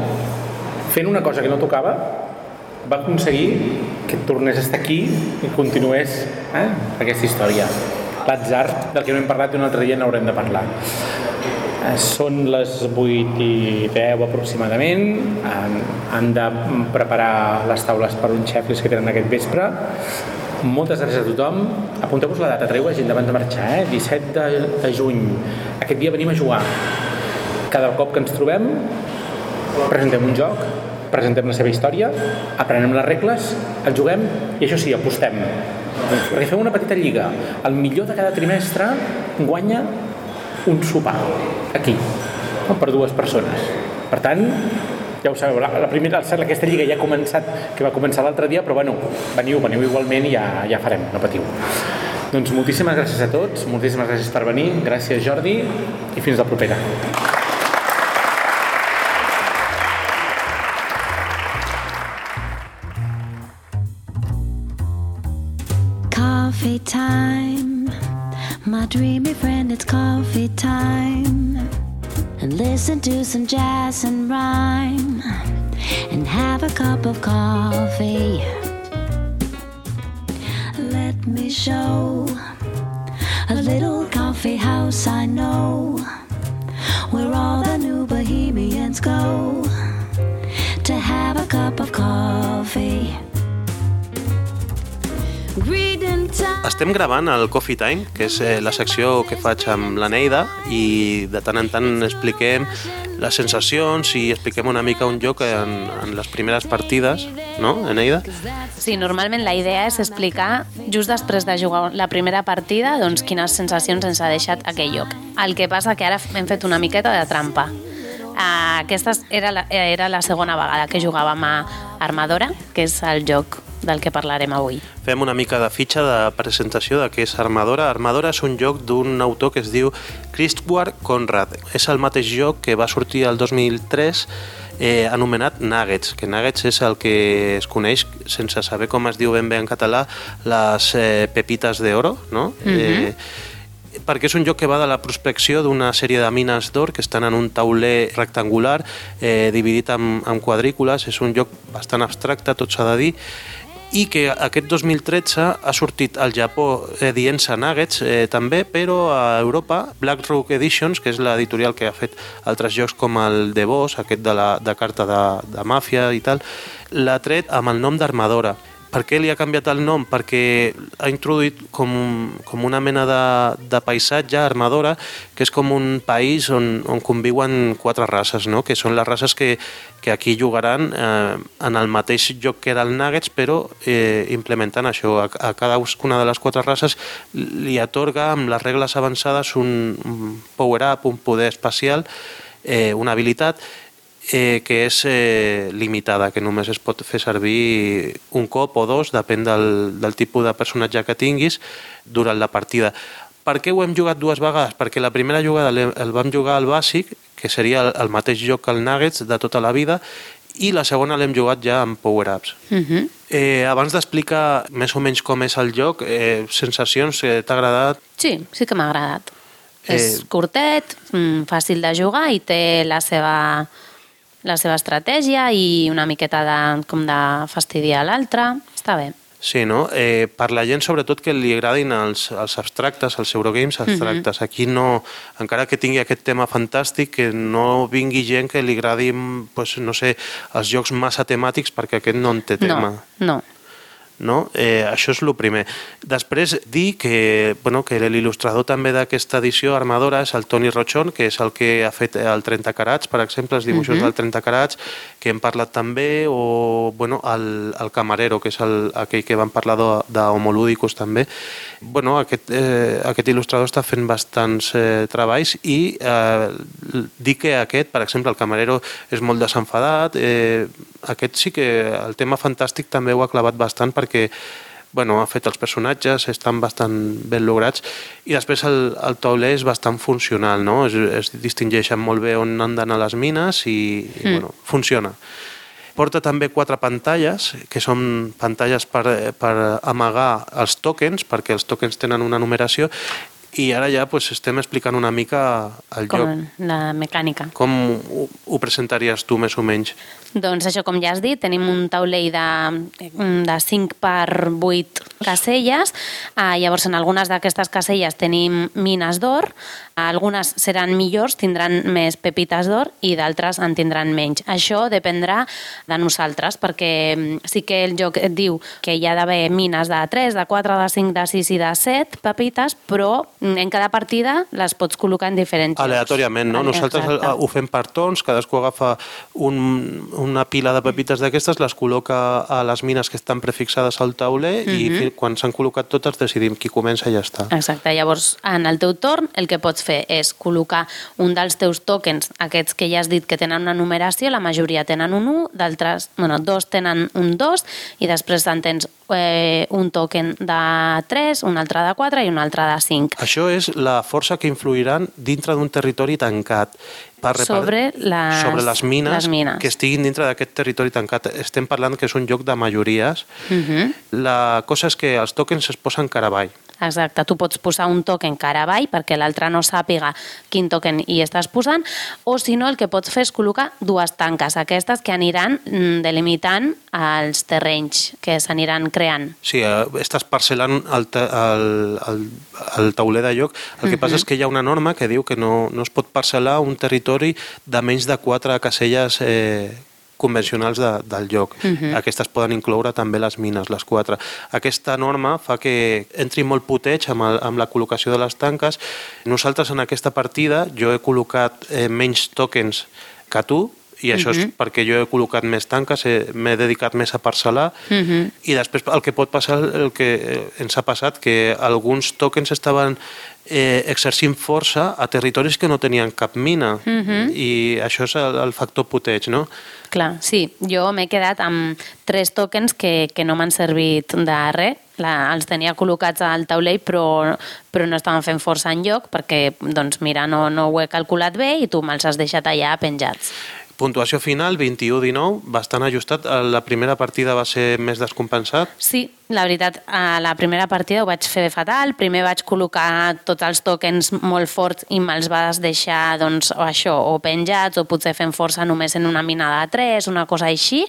fent una cosa que no tocava va aconseguir que tornés a estar aquí i continués eh, aquesta història. L'atzar del que no hem parlat i un altre dia n'haurem de parlar. Eh, són les 8 i 10 aproximadament. Han, han de preparar les taules per un xef que tenen aquest vespre moltes gràcies a tothom. Apunteu-vos la data, traieu la gent abans de marxar, eh? 17 de, de juny. Aquest dia venim a jugar. Cada cop que ens trobem, presentem un joc, presentem la seva història, aprenem les regles, el juguem i això sí, apostem. Perquè fem una petita lliga. El millor de cada trimestre guanya un sopar, aquí, per dues persones. Per tant, ja ho sabeu, la, la primera, aquesta lliga ja ha començat, que va començar l'altre dia, però bueno, veniu, veniu igualment i ja, ja farem, no patiu. Doncs moltíssimes gràcies a tots, moltíssimes gràcies per venir, gràcies Jordi i fins la propera. Coffee time, my dreamy friend, it's coffee time. And listen to some jazz and rhyme and have a cup of coffee. Let me show a little coffee house I know where all the new bohemians go to have a cup of coffee. Estem gravant el Coffee Time, que és eh, la secció que faig amb la Neida i de tant en tant expliquem les sensacions i expliquem una mica un joc en, en les primeres partides, no, Eneida? Sí, normalment la idea és explicar just després de jugar la primera partida doncs quines sensacions ens ha deixat aquell joc. El que passa que ara hem fet una miqueta de trampa. Aquesta era la, era la segona vegada que jugàvem a Armadora, que és el joc del que parlarem avui. Fem una mica de fitxa de presentació de què és Armadora. Armadora és un joc d'un autor que es diu Christward Conrad. És el mateix joc que va sortir el 2003 eh, anomenat Nuggets, que Nuggets és el que es coneix, sense saber com es diu ben bé en català, les eh, pepites d'oro, no? Mm -hmm. eh, perquè és un joc que va de la prospecció d'una sèrie de mines d'or que estan en un tauler rectangular eh, dividit en, en quadrícules. És un joc bastant abstracte, tot s'ha de dir, i que aquest 2013 ha sortit al Japó eh, dient-se Nuggets eh, també, però a Europa BlackRock Editions, que és l'editorial que ha fet altres jocs com el The Boss, aquest de, la, de carta de, de màfia i tal, l'ha tret amb el nom d'Armadora. Per què li ha canviat el nom? Perquè ha introduït com, com una mena de, de paisatge armadora, que és com un país on, on conviuen quatre races, no? que són les races que, que aquí jugaran eh, en el mateix joc que era el Nuggets, però eh, implementant això. A, a cada una de les quatre races li atorga amb les regles avançades un, un power-up, un poder especial, eh, una habilitat, eh, que és eh, limitada, que només es pot fer servir un cop o dos, depèn del, del tipus de personatge que tinguis durant la partida. Per què ho hem jugat dues vegades? Perquè la primera jugada el vam jugar al bàsic, que seria el, el mateix joc que el Nuggets de tota la vida, i la segona l'hem jugat ja amb power-ups. Uh mhm. -huh. eh, abans d'explicar més o menys com és el joc, eh, sensacions, eh, t'ha agradat? Sí, sí que m'ha agradat. Eh... És curtet, mm, fàcil de jugar i té la seva la seva estratègia i una miqueta de, com de fastidiar l'altre. Està bé. Sí, no? Eh, per la gent, sobretot, que li agradin els, els abstractes, els Eurogames abstractes. Aquí no, encara que tingui aquest tema fantàstic, que no vingui gent que li agradi, pues, no sé, els jocs massa temàtics, perquè aquest no en té tema. No, no. No? Eh, això és el primer. Després, dir que, bueno, que l'il·lustrador també d'aquesta edició Armadora és el Toni Rochon, que és el que ha fet el 30 carats, per exemple, els dibuixos Mhm. del 30 carats, que hem parlat també, o bueno, el, el Camarero, que és el, aquell que vam parlar d'Homolúdicos també. Bueno, aquest, eh, aquest il·lustrador està fent bastants eh, treballs i eh, dir que aquest, per exemple, el Camarero és molt desenfadat, eh, aquest sí que el tema fantàstic també ho ha clavat bastant perquè bueno, ha fet els personatges, estan bastant ben lograts i després el, el tauler és bastant funcional, no? Es, es distingeixen molt bé on han d'anar les mines i, i bueno, funciona. Porta també quatre pantalles, que són pantalles per, per amagar els tokens, perquè els tokens tenen una numeració, i ara ja pues, estem explicant una mica el Com joc. la mecànica. Com ho, ho presentaries tu, més o menys? Doncs això, com ja has dit, tenim un taulell de, de 5 per 8 caselles. Ah, llavors, en algunes d'aquestes caselles tenim mines d'or, algunes seran millors, tindran més pepites d'or i d'altres en tindran menys. Això dependrà de nosaltres, perquè mm, sí que el joc et diu que hi ha d'haver mines de 3, de 4, de 5, de 6 i de 7 pepites, però mm, en cada partida les pots col·locar en diferents. Aleatòriament, no? Nosaltres Exacte. ho fem per tons, cadascú agafa un, una pila de pepites d'aquestes, les col·loca a les mines que estan prefixades al tauler i fi- quan s'han col·locat totes decidim qui comença i ja està. Exacte, llavors en el teu torn el que pots fer és col·locar un dels teus tokens, aquests que ja has dit que tenen una numeració, la majoria tenen un 1, d'altres, bueno, dos tenen un 2 i després en tens eh, un token de 3, un altre de 4 i un altre de 5. Això és la força que influiran dintre d'un territori tancat per Sobre les- sobre les mines, les mines. que estiguin dintre d'aquest territori tancat. Estem parlant que és un joc de majories. Mhm. La cosa és que els tokens es posen cara avall. Exacte, tu pots posar un token cara avall perquè l'altre no sàpiga quin token hi estàs posant, o si no el que pots fer és col·locar dues tanques, aquestes que aniran mm, delimitant els terrenys que s'aniran creant. Sí, eh, estàs parcel·lant el, el, el, el tauler de lloc. El que passa és que hi ha una norma que diu que no, no es pot parcel·lar un territori de menys de quatre caselles eh, convencionals de, del lloc. Aquestes poden incloure també les mines, les quatre. Aquesta norma fa que entri molt puteig amb, el, amb la col·locació de les tanques. Nosaltres en aquesta partida jo he col·locat eh, menys tokens que tu, i això és perquè jo he col·locat més tanques, he- m'he dedicat més a parcel·lar i després el que pot passar, el que eh, ens ha passat, que alguns tokens estaven eh, exercint força a territoris que no tenien cap mina i això és el, el factor puteig, no? Clar, sí, jo m'he quedat amb tres tokens que, que no m'han servit de res, la, els tenia col·locats al taulell però, però no estaven fent força en lloc perquè, doncs mira, no, no ho he calculat bé i tu me'ls has deixat allà penjats. Puntuació final, 21-19, bastant ajustat. Eh, La primera partida va ser més descompensat. Sí, la veritat, a la primera partida ho vaig fer fatal. Primer vaig col·locar tots els tokens molt forts i me'ls vas deixar doncs, o això, o penjats o potser fent força només en una mina de 3, una cosa així.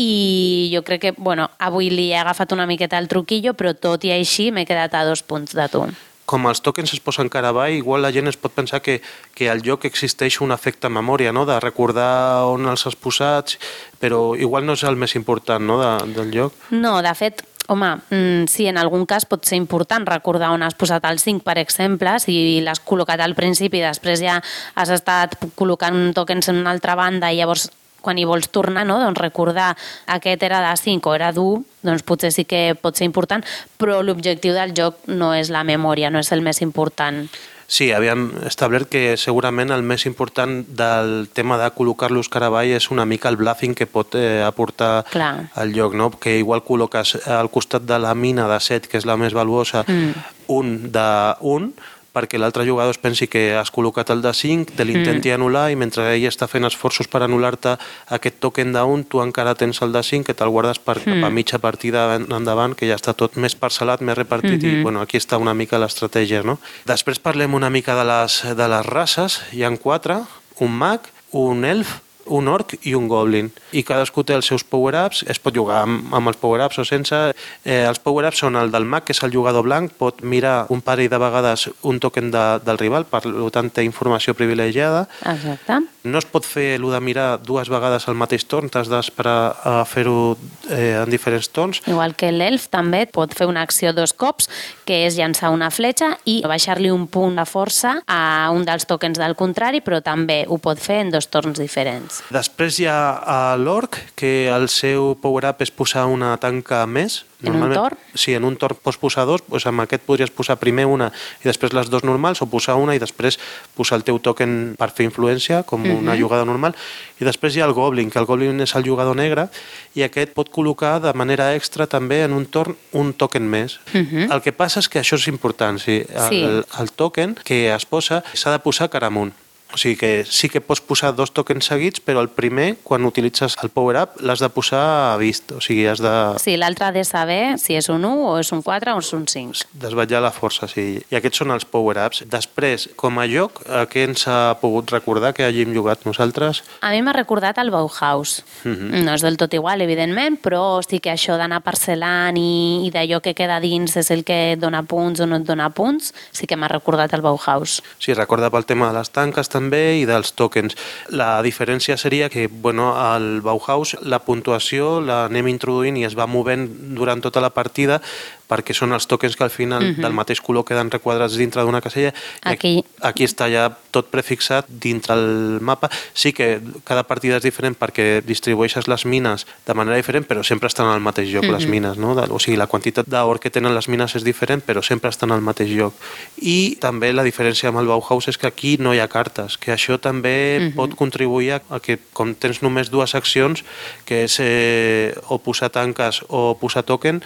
I jo crec que, bueno, avui li he agafat una miqueta el truquillo, però tot i així m'he quedat a dos punts de tu. Com els tokens es posen cara avall, igual la gent es pot pensar que, que al joc existeix un efecte memòria, no? de recordar on els has posats, però igual no és el més important no? de, del joc. No, de fet, home, mm, sí, en algun cas pot ser important recordar on has posat el 5, per exemple, si l'has col·locat al principi i després ja has estat col·locant tokens en una altra banda i llavors quan hi vols tornar, no? doncs recordar aquest era de 5 o era d'1, doncs potser sí que pot ser important, però l'objectiu del joc no és la memòria, no és el més important. Sí, havíem establert que segurament el més important del tema de col·locar-los cara avall és una mica el bluffing que pot eh, aportar Clar. al lloc, no? que igual col·loques al costat de la mina de 7, que és la més valuosa, mm. un de 1, perquè l'altre jugador es pensi que has col·locat el de 5, te l'intenti mm. anul·lar i mentre ell està fent esforços per anul·lar-te aquest token 1, tu encara tens el de 5 que te'l guardes per cap a mitja partida en- endavant, que ja està tot més parcel·lat, més repartit mm -hmm. i bueno, aquí està una mica l'estratègia. No? Després parlem una mica de les, de les races, hi han quatre, un mag, un elf, un orc i un goblin. I cadascú té els seus power-ups, es pot jugar amb, amb els power-ups o sense. Eh, els power-ups són el del mag, que és el jugador blanc, pot mirar un parell de vegades un token de, del rival, per tant té informació privilegiada. Exacte. No es pot fer el de mirar dues vegades al mateix torn, t'has d'esperar a fer-ho eh, en diferents torns. Igual que l'elf també pot fer una acció dos cops, que és llançar una fletxa i baixar-li un punt de força a un dels tokens del contrari, però també ho pot fer en dos torns diferents. Després hi ha l'orc, que el seu power-up és posar una tanca més. En un torn? Sí, en un torn pots posar dos, doncs amb aquest podries posar primer una i després les dos normals, o posar una i després posar el teu token per fer influència, com uh -huh. una jugada normal. I després hi ha el Goblin, que el Goblin és el jugador negre, i aquest pot col·locar de manera extra també en un torn un token més. Uh -huh. El que passa és que això és important, sí. El, Sí. el token que es posa s'ha de posar cara amunt. O sigui que sí que pots posar dos tokens seguits, però el primer, quan utilitzes el power-up, l'has de posar a vist. O sigui, has de Sí, l'altre ha de saber si és un 1 o és un 4 o és un 5. desvetllar la força, sí. I aquests són els power-ups. Després, com a joc, a què ens ha pogut recordar que hàgim jugat nosaltres? A mi m'ha recordat el Bauhaus. Mhm. No és del tot igual, evidentment, però sí que això d'anar parcel·lant i, i d'allò que queda dins és el que et dona punts o no et dona punts, sí que m'ha recordat el Bauhaus. Sí, recorda pel tema de les tanques també i dels tokens. La diferència seria que, bueno, al Bauhaus la puntuació l'anem introduint i es va movent durant tota la partida perquè són els tokens que al final Mhm. del mateix color queden requadrats dintre d'una casella. I Aquí- aquí està ja tot prefixat dintre el mapa. Sí que cada partida és diferent perquè distribueixes les mines de manera diferent, però sempre estan al mateix lloc les Mhm. mines, no? O sigui, la quantitat d'or que tenen les mines és diferent, però sempre estan al mateix lloc. I també la diferència amb el Bauhaus és que aquí no hi ha cartes, que això també Mhm. pot contribuir a a que com tens només dues accions, que és eh, o posar tanques o posar token,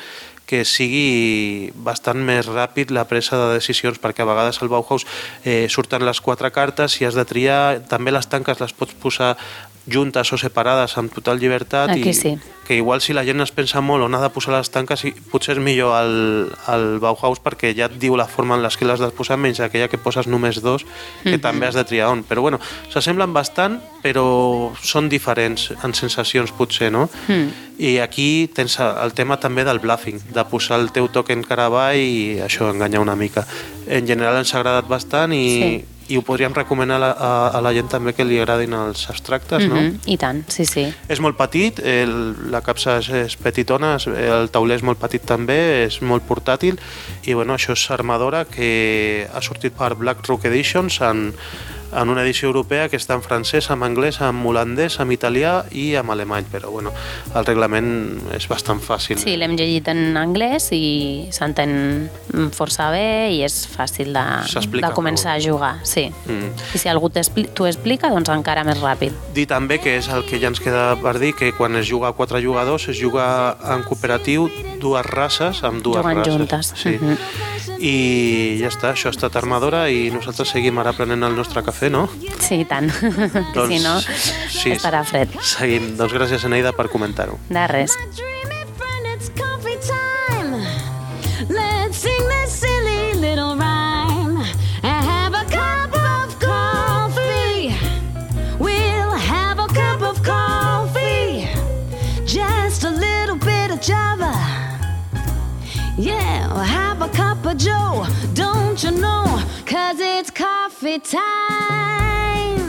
que sigui bastant més ràpid la presa de decisions, perquè a vegades al Bauhaus eh, surten les quatre cartes i has de triar, també les tanques les pots posar juntes o separades amb total llibertat Aquí i sí. que igual si la gent es pensa molt on ha de posar les tanques potser és millor el, el Bauhaus perquè ja et diu la forma en les que les has de posar menys aquella que poses només dos que Mhm. també has de triar on però bueno, s'assemblen bastant però són diferents en sensacions potser no? Mm. i aquí tens el tema també del bluffing de posar el teu token cara avall i això enganyar una mica en general ens ha agradat bastant i, Sí. I ho podríem recomanar a la, a, a la gent també que li agradin els abstractes no? Mhm, I tant, sí, sí. És molt petit, el, la capsa és, és petitona, el tauler és molt petit també, és molt portàtil i bueno, això és Armadora que ha sortit per Black Rock Editions en, en una edició europea que està en francès, en anglès, en holandès, en italià i en alemany, però bueno, el reglament és bastant fàcil. Sí, l'hem llegit en anglès i s'entén força bé i és fàcil de, de començar a jugar, sí. Mm. I si algú t'ho explica, doncs encara més ràpid. Dir també que és el que ja ens queda per dir, que quan es juga a quatre jugadors es juga en cooperatiu dues races amb dues Jugant races. juntes. Sí. Mhm. I ja està, això ha estat Armadora i nosaltres seguim ara prenent el nostre cafè, no? Sí, i tant. Doncs, si no, sí. estarà fred. Seguim. Doncs gràcies, Eneida, per comentar-ho. De res. Let's sing this silly little rhyme Yeah, well, have a cup of Joe, don't you know? Cause it's coffee time.